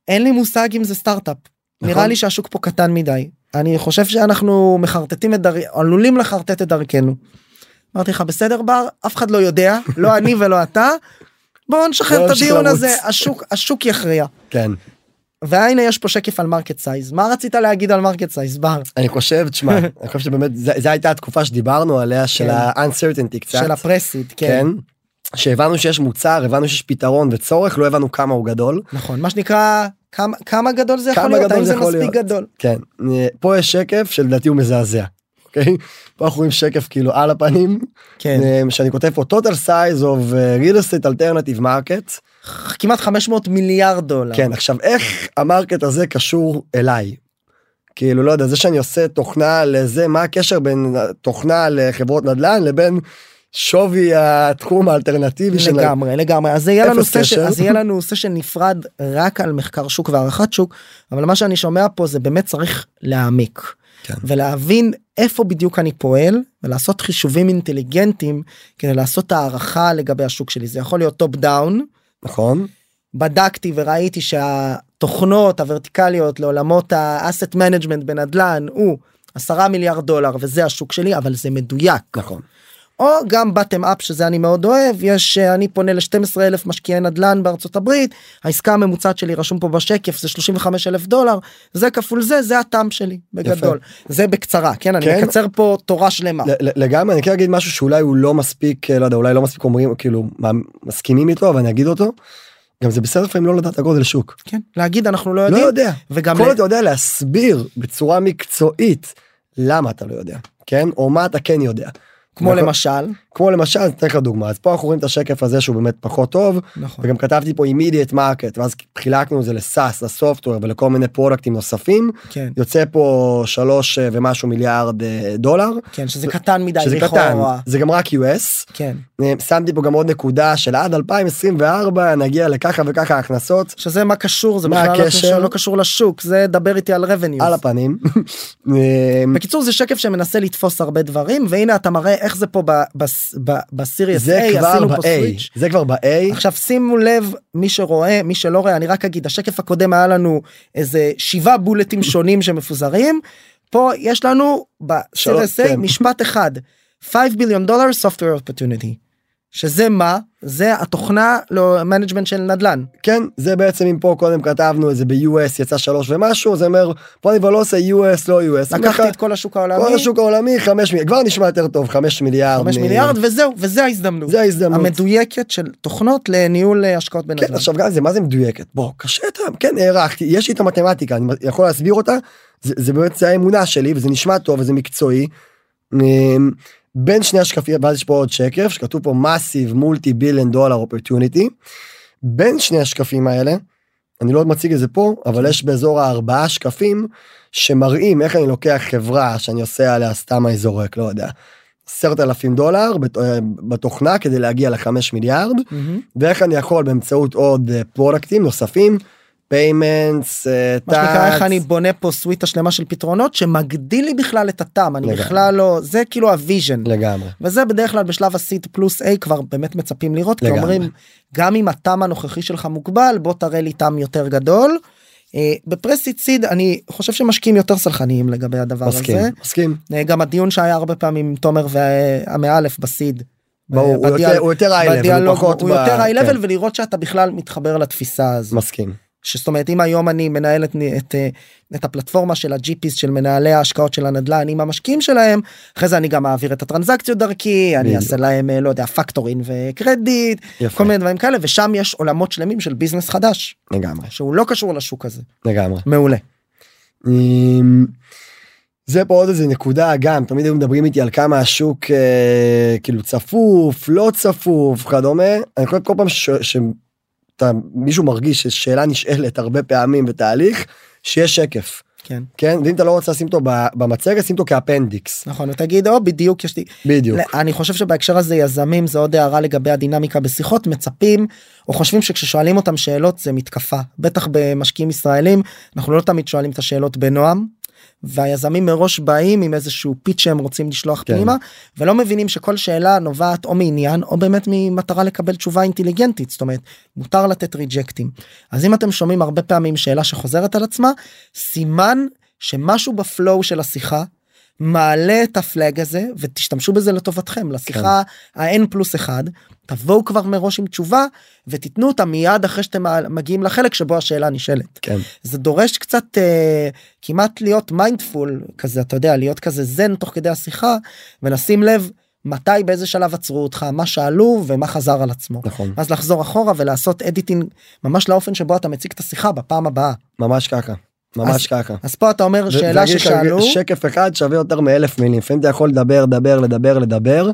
אין לי מושג אם זה סטארט-אפ. נכון. נראה לי שהשוק פה קטן מדי. אני חושב שאנחנו מחרטטים את דר... עלולים לחרטט את דרכנו. אמרתי לך בסדר בר אף אחד לא יודע לא אני ולא אתה. בואו נשחרר את הדיון. הזה השוק השוק יכריע. כן. והנה יש פה שקף על market size מה רצית להגיד על market size בר אני חושב תשמע <laughs> אני חושב שבאמת זה הייתה התקופה שדיברנו עליה של כן. ה-uncertainty קצת. של ה pre-seed כן. כן. שהבנו שיש מוצר הבנו שיש פתרון וצורך לא הבנו כמה הוא גדול. נכון מה שנקרא כמה כמה גדול זה יכול להיות האם זה מספיק? גדול. כן. אה, פה יש שקף שלדעתי הוא מזעזע. אוקיי? פה אנחנו רואים שקף כאילו על הפנים כן אה, שאני כותב פה total size of אה, real estate alternative market. כמעט 500 מיליארד דולר. כן עכשיו איך המרקט הזה קשור אליי. כאילו לא יודע זה שאני עושה תוכנה לזה מה הקשר בין תוכנה לחברות נדל"ן לבין שווי התחום האלטרנטיבי של לגמרי לגמרי אז יהיה לנו סשן. אז יהיה לנו סשן נפרד רק על מחקר שוק והערכת שוק אבל מה שאני שומע פה זה באמת צריך להעמיק כן. ולהבין איפה בדיוק אני פועל ולעשות חישובים אינטליגנטים כדי לעשות הערכה לגבי השוק שלי זה יכול להיות top down נכון בדקתי וראיתי שהתוכנות הוורטיקליות לעולמות ה asset management בנדל"ן הוא 10 מיליארד דולר וזה השוק שלי אבל זה מדויק. נכון או גם בטם אפ שזה אני מאוד אוהב יש אה, אני פונה ל-12 אלף משקיעי נדל"ן בארצות הברית העסקה הממוצעת שלי רשום פה בשקף זה 35 אלף דולר זה כפול זה זה הטעם שלי בגדול זה בקצרה כן אני כן. מקצר פה תורה שלמה לגמרי אני כן אגיד משהו שאולי הוא לא מספיק אה, לא יודע אולי לא מספיק אומרים כאילו מה- מסכימים איתו אבל אני אגיד אותו. גם זה בסדר לפעמים לא לדעת הגודל שוק. כן להגיד אנחנו לא לא יודעים יודע. וגם כל ל- עוד אתה יודע להסביר בצורה מקצועית למה אתה לא יודע כן או מה אתה כן יודע. כמו נכון. למשל כמו למשל אתן לך דוגמה אז פה אנחנו רואים את השקף הזה שהוא באמת פחות טוב נכון וגם כתבתי פה immediate market ואז חילקנו את זה לסאס לסופטוור ולכל מיני פרודקטים נוספים כן יוצא פה שלוש אה, ומשהו מיליארד אה, דולר כן שזה קטן מדי שזה קטן לכאורה. זה גם רק US כן אה, שמתי פה גם עוד נקודה של עד 2024 נגיע לככה וככה הכנסות שזה מה קשור זה מה בכלל לא הקשר? לא קשור לשוק זה דבר איתי על revenues. על הפנים. <laughs> בקיצור זה שקף שמנסה לתפוס הרבה דברים והנה אתה מראה איך זה פה בס- ב series A עשינו פה ב-A switch. זה כבר ב-A. עכשיו שימו לב מי שרואה מי שלא רואה אני רק אגיד השקף הקודם היה לנו איזה שבעה בולטים <laughs> שונים שמפוזרים. פה יש לנו ב series A כן. משפט אחד. 5 billion דולר software opportunity שזה מה זה התוכנה ל management של נדל"ן כן זה בעצם אם פה קודם כתבנו את זה ב-US יצא שלוש ומשהו זה אומר פה אני כבר לא עושה US לא US. לקחתי את כל השוק העולמי כל השוק העולמי 5 מיליארד כבר נשמע יותר טוב 5 מיליארד 5 מ- מיליארד וזהו וזה ההזדמנות זה ההזדמנות. המדויקת של תוכנות לניהול אה, השקעות כן בנדל"ן. עכשיו גם זה מה זה מדויקת בוא קשה אתה כן הערכתי יש לי את המתמטיקה אני יכול להסביר אותה זה, זה באמת זה האמונה שלי וזה נשמע טוב וזה מקצועי. בין שני השקפים ואז יש פה עוד שקף שכתוב פה massive multi billion dollar opportunity. בין שני השקפים האלה אני לא מציג את זה פה אבל יש באזור הארבעה שקפים שמראים איך אני לוקח חברה שאני עושה עליה סתם אני זורק לא יודע. עשרת אלפים דולר אה, בתוכנה כדי להגיע לחמש מיליארד מהמם. ואיך אני יכול באמצעות עוד אה, פרודקטים נוספים payments מה שנקרא איך אני בונה פה סוויטה שלמה של פתרונות שמגדיל לי בכלל את ה TAM אני לגמרי. בכלל לא זה כאילו ה vision לגמרי וזה בדרך כלל בשלב ה seed פלוס A כבר באמת מצפים לראות כי לגמרי. אומרים גם אם ה TAM הנוכחי שלך מוגבל בוא תראה לי TAM יותר גדול. אה, ב pre-seed seed אני חושב שמשקיעים יותר סלחניים לגבי הדבר מסכים הזה מסכים אה, גם הדיון שהיה הרבה פעמים עם תומר והמאלף ב seed. ברור הוא ב DL- יותר- הוא יותר high level, הוא פחות הוא ב- יותר היי כן. ולראות שאתה בכלל מתחבר לתפיסה הזו. מסכים שזאת אומרת אם היום אני מנהל את, את, אה, את הפלטפורמה של ה GPs של מנהלי ההשקעות של הנדל"ן עם המשקיעים שלהם אחרי זה אני גם מעביר את הטרנזקציות דרכי אני. אעשה להם אה, לא יודע factoring וקרדיט יפה כל מיני דברים כאלה ושם יש עולמות שלמים של ביזנס חדש לגמרי שהוא לא קשור לשוק הזה לגמרי. מעולה. אמ, זה פה עוד איזה נקודה גם תמיד היו מדברים איתי על כמה השוק אה, כאילו צפוף לא צפוף כדומה אני חושב כל פעם ש- שאתה מישהו מרגיש ששאלה נשאלת הרבה פעמים בתהליך שיש שקף. כן. כן? ואם אתה לא רוצה לשים אותו במצגת שים אותו כאפנדיקס. נכון ותגיד או בדיוק יש לי בדיוק. אני חושב שבהקשר הזה יזמים זה עוד הערה לגבי הדינמיקה בשיחות מצפים או חושבים שכששואלים אותם שאלות זה מתקפה. בטח במשקיעים ישראלים אנחנו לא תמיד שואלים את השאלות בנועם. והיזמים מראש באים עם איזשהו פיץ שהם רוצים לשלוח כן. פנימה ולא מבינים שכל שאלה נובעת או מעניין או באמת ממטרה לקבל תשובה אינטליגנטית זאת אומרת מותר לתת ריג'קטים אז אם אתם שומעים הרבה פעמים שאלה שחוזרת על עצמה סימן שמשהו בפלואו של השיחה מעלה את ה flag הזה ותשתמשו בזה לטובתכם לשיחה ה-n פלוס 1 תבואו כבר מראש עם תשובה ותיתנו אותה מיד אחרי שאתם מגיעים לחלק שבו השאלה נשאלת. כן. זה דורש קצת אה, כמעט להיות mindful כזה אתה יודע להיות כזה זן תוך כדי השיחה ולשים לב מתי באיזה שלב עצרו אותך מה שאלו ומה חזר על עצמו נכון. אז לחזור אחורה ולעשות editing ממש לאופן שבו אתה מציג את השיחה בפעם הבאה ממש ככה. ממש ככה. אז פה אתה אומר שאלה ששאלו שקף אחד שווה יותר מאלף מילים לפעמים אתה יכול לדבר לדבר לדבר לדבר.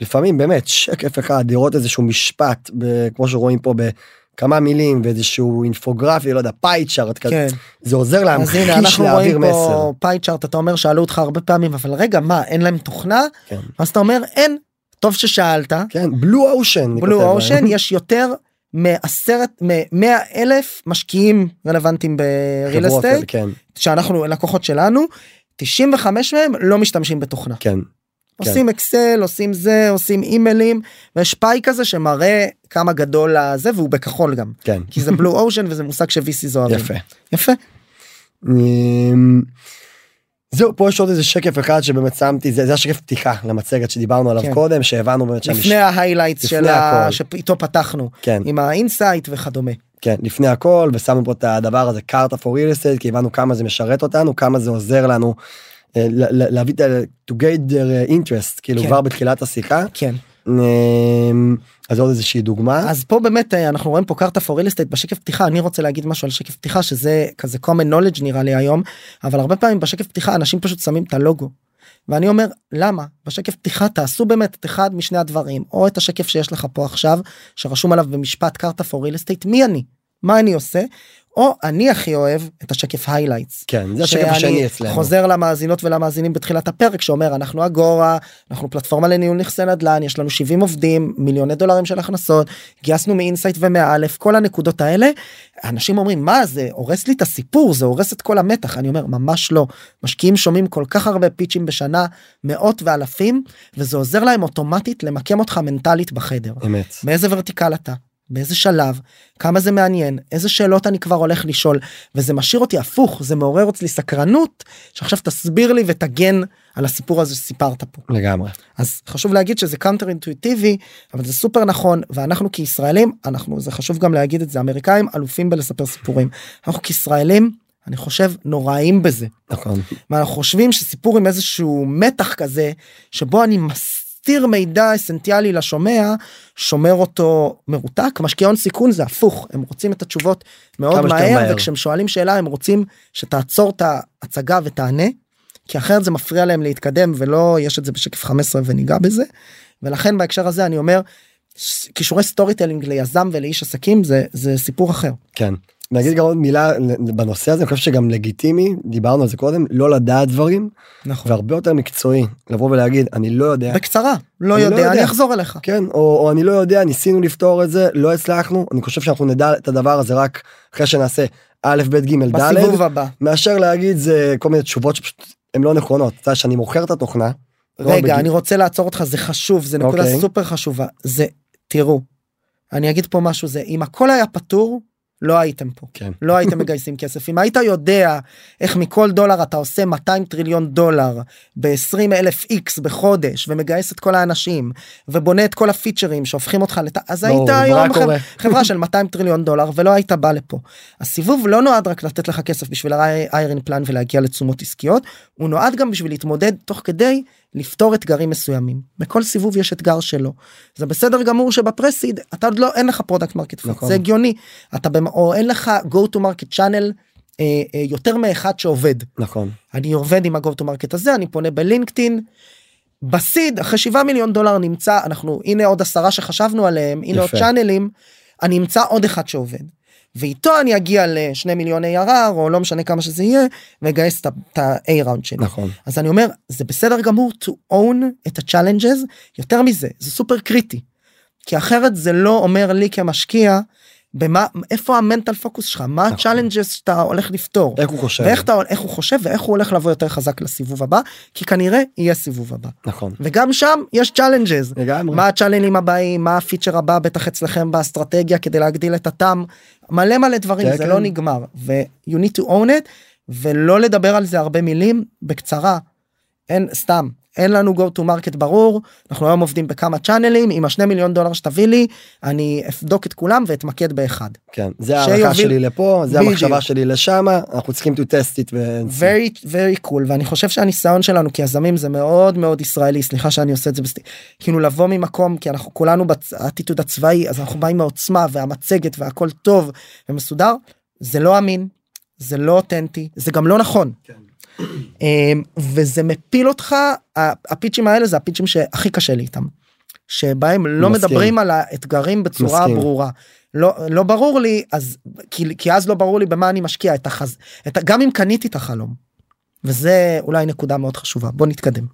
לפעמים באמת שקף אחד לראות איזשהו משפט ב- כמו שרואים פה בכמה מילים ואיזשהו אינפוגרפי לא יודע פאי צ'ארט כזה כן. זה עוזר אז להמחיש הנה אנחנו להעביר רואים מסר. פה פאי צ'ארט אתה אומר שאלו אותך הרבה פעמים אבל רגע מה אין להם תוכנה כן. אז אתה אומר אין טוב ששאלת כן בלו אושן. בלו אושן יש יותר מעשרת מאה אלף משקיעים רלוונטיים בריל אסטייט כן. שאנחנו לקוחות שלנו 95 מהם לא משתמשים בתוכנה. כן עושים אקסל עושים זה עושים אימיילים ויש פאי כזה שמראה כמה גדול הזה והוא בכחול גם. כן. כי זה בלו אושן וזה מושג ש-VC זוהרים. <laughs> יפה. יפה. אמ, זהו פה יש עוד איזה שקף אחד שבאמת שמתי זה זה השקף פתיחה למצגת שדיברנו עליו כן. קודם שהבנו באמת לפני שהמש- ה highlights לפני של ה... שאיתו פתחנו כן. עם האינסייט וכדומה. כן לפני הכל ושמנו פה את הדבר הזה קארטה for real estate כי הבנו כמה זה משרת אותנו כמה זה עוזר לנו אה, להביא את ה- to get their interest כאילו כן. כבר בתחילת השיחה. כן אז עוד איזושהי דוגמה. אז פה באמת אה, אנחנו רואים פה קארטה for real estate בשקף פתיחה. אני רוצה להגיד משהו על שקף פתיחה שזה כזה common knowledge נראה לי היום אבל הרבה פעמים בשקף פתיחה אנשים פשוט שמים את הלוגו. ואני אומר למה? בשקף פתיחה תעשו באמת את אחד משני הדברים או את השקף שיש לך פה עכשיו שרשום עליו במשפט קארטה for real estate מי אני? מה אני עושה או אני הכי אוהב את השקף highlights. כן זה השקף השני אצלנו. חוזר למאזינות ולמאזינים בתחילת הפרק שאומר אנחנו אגורה אנחנו פלטפורמה לניהול נכסי נדל"ן יש לנו 70 עובדים מיליוני דולרים של הכנסות גייסנו מאינסייט ומאלף כל הנקודות האלה. אנשים אומרים מה זה הורס לי את הסיפור זה הורס את כל המתח. אני אומר ממש לא. משקיעים שומעים כל כך הרבה pitch־ים בשנה מאות ואלפים וזה עוזר להם אוטומטית למקם אותך מנטלית בחדר. אמת. מאיזה vertical אתה באיזה שלב כמה זה מעניין איזה שאלות אני כבר הולך לשאול וזה משאיר אותי הפוך זה מעורר אצלי סקרנות שעכשיו תסביר לי ותגן על הסיפור הזה שסיפרת פה. לגמרי. אז חשוב להגיד שזה counter אינטואיטיבי אבל זה סופר נכון ואנחנו כישראלים אנחנו זה חשוב גם להגיד את זה אמריקאים אלופים בלספר סיפורים. אנחנו כישראלים אני חושב נוראים בזה. נכון. ואנחנו חושבים שסיפור עם איזשהו מתח כזה שבו אני מסתיר מידע אסנטיאלי לשומע שומר אותו מרותק משקיעי הון סיכון זה הפוך הם רוצים את התשובות מאוד מהר, מהר. וכשהם שואלים שאלה הם רוצים שתעצור את ההצגה ותענה כי אחרת זה מפריע להם להתקדם ולא יש את זה בשקף 15 וניגע בזה ולכן בהקשר הזה אני אומר כישורי storytelling ליזם ולאיש עסקים זה זה סיפור אחר כן. נגיד גם עוד מילה בנושא הזה אני חושב שגם לגיטימי דיברנו על זה קודם לא לדעת דברים נכון והרבה יותר מקצועי לבוא ולהגיד אני לא יודע בקצרה לא אני לא יודע יודע. אני אחזור אליך כן או, או אני לא יודע ניסינו לפתור את זה לא הצלחנו אני חושב שאנחנו נדע את הדבר הזה רק אחרי שנעשה א' ב' ג' ד' בסיבוב הבא. מאשר להגיד זה כל מיני תשובות שפשוט הן לא נכונות אתה יודע שאני מוכר את התוכנה. לא רגע בגיל- אני רוצה לעצור אותך זה חשוב זה נקודה אוקיי. סופר חשובה זה תראו. אני אגיד פה משהו זה אם הכל היה פתור לא הייתם פה כן. לא הייתם מגייסים <laughs> כסף אם היית יודע איך מכל דולר אתה עושה 200 טריליון דולר ב-20 אלף איקס בחודש ומגייס את כל האנשים ובונה את כל הפיצ'רים שהופכים אותך לת... אז ברור, היית היום ח-. <laughs> חברה של 200 טריליון דולר ולא היית בא לפה. הסיבוב לא נועד רק לתת לך כסף בשביל ה-iron plan ולהגיע לתשומות עסקיות הוא נועד גם בשביל להתמודד תוך כדי לפתור אתגרים מסוימים בכל סיבוב יש אתגר שלו זה בסדר גמור שב pre-seed אתה עוד לא אין לך product market fit. זה הגיוני אתה במ... או אין לך go to market channel אה, אה, יותר מאחד שעובד נכון אני עובד עם ה-go to market הזה אני פונה בלינקדאין. ב seed אחרי 7 מיליון דולר נמצא אנחנו הנה עוד עשרה שחשבנו עליהם הנה עוד יפה. channel־ים אני אמצא עוד אחד שעובד. ואיתו אני אגיע לשני מיליון ARR או לא משנה כמה שזה יהיה ואגייס את ה-A round שלי. נכון אז אני אומר זה בסדר גמור to own את ה-challenges יותר מזה זה סופר קריטי. כי אחרת זה לא אומר לי כמשקיע במה איפה ה mental focus שלך? מה נכון. ה challenges שאתה הולך לפתור? איך הוא חושב? ואיך אתה איך הוא חושב ואיך הוא הולך לבוא יותר חזק לסיבוב הבא? כי כנראה יהיה סיבוב הבא. נכון. וגם שם יש challenges מה ה challenge־ים הבאים מה ה feature הבא בטח אצלכם באסטרטגיה כדי להגדיל את ה TAM מלא מלא דברים כן, זה כן. לא נגמר. ו- you need to own it ולא לדבר על זה הרבה מילים בקצרה. אין סתם אין לנו go to market ברור אנחנו היום עובדים בכמה צ'אנלים עם השני מיליון דולר שתביא לי אני אבדוק את כולם ואתמקד באחד כן זה הערכה שיוביל- שלי לפה זה בדיוק. המחשבה שלי לשמה אנחנו צריכים to test it ו... very very cool ואני חושב שהניסיון שלנו כיזמים זה מאוד מאוד ישראלי סליחה שאני עושה את זה בסט... כאילו לבוא ממקום כי אנחנו כולנו באטיטוד הצבאי אז אנחנו באים מעוצמה והמצגת והכל טוב ומסודר זה לא אמין זה לא אותנטי זה גם לא נכון. אמ, וזה מפיל אותך הפיצ'ים האלה זה הפיצ'ים שהכי קשה לי איתם. שבהם לא מסכים. מדברים על האתגרים בצורה מסכים. ברורה. לא לא ברור לי אז כי, כי אז לא ברור לי במה אני משקיע את החז... את, גם אם קניתי את החלום. וזה אולי נקודה מאוד חשובה בוא נתקדם.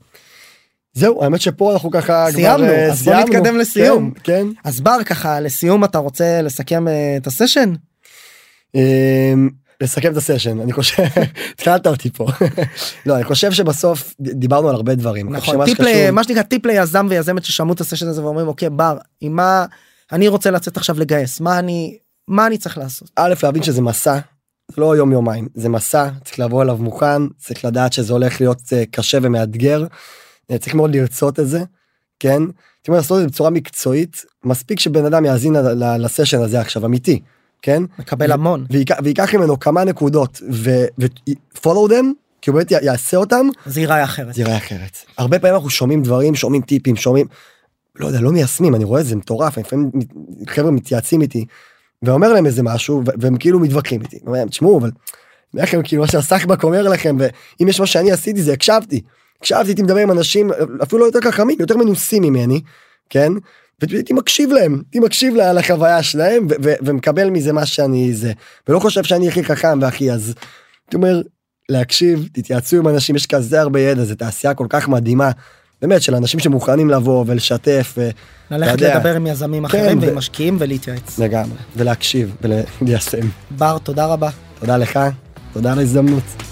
זהו האמת שפה אנחנו ככה סיימנו, כבר, אה, אז בוא סיימנו. נתקדם לסיום. כן, כן. אז בר ככה לסיום אתה רוצה לסכם אה, את הסשן? אמ, לסכם את הסשן אני חושב <laughs> התחלת אותי פה <laughs> לא אני חושב שבסוף דיברנו על הרבה דברים נכון טיפ. שקשור- מה שנקרא טיפ ליזם ויזמת ששמעו את הסשן הזה ואומרים אוקיי בר עם מה אני רוצה לצאת עכשיו לגייס מה אני מה אני צריך לעשות. א' להבין שזה מסע זה לא יום יומיים זה מסע צריך לבוא אליו מוכן צריך לדעת שזה הולך להיות אה, קשה ומאתגר. אה, צריך מאוד לרצות את זה כן. צריך לעשות את זה בצורה מקצועית מספיק שבן אדם יאזין לסשן הזה עכשיו אמיתי כן מקבל המון ויקח ממנו כמה נקודות ו- ו- follow them כי הוא באמת יעשה אותם זה ייראה אחרת. זה ייראה אחרת הרבה פעמים אנחנו שומעים דברים שומעים טיפים שומעים לא יודע לא מיישמים אני רואה את זה מטורף אני לפעמים חבר'ה מתייעצים איתי ואומר להם איזה משהו והם כאילו מתווכחים איתי. אומר להם, תשמעו אבל איך הם כאילו מה שהסחבק אומר לכם ואם יש מה שאני עשיתי זה הקשבתי. הקשבתי הייתי מדבר עם אנשים אפילו לא יותר חכמים יותר מנוסים ממני כן והייתי מקשיב להם הייתי מקשיב לה- לחוויה שלהם ו- ו- ומקבל מזה מה שאני זה ולא חושב שאני הכי חכם והכי אז. הייתי אומר להקשיב תתייעצו עם אנשים יש כזה הרבה ידע זה תעשייה כל כך מדהימה באמת של אנשים שמוכנים לבוא ולשתף ו- ללכת יודע. לדבר עם יזמים כן, אחרים ו- ועם משקיעים ולהתייעץ. לגמרי ולהקשיב וליישם. בר תודה רבה. תודה לך תודה על ההזדמנות.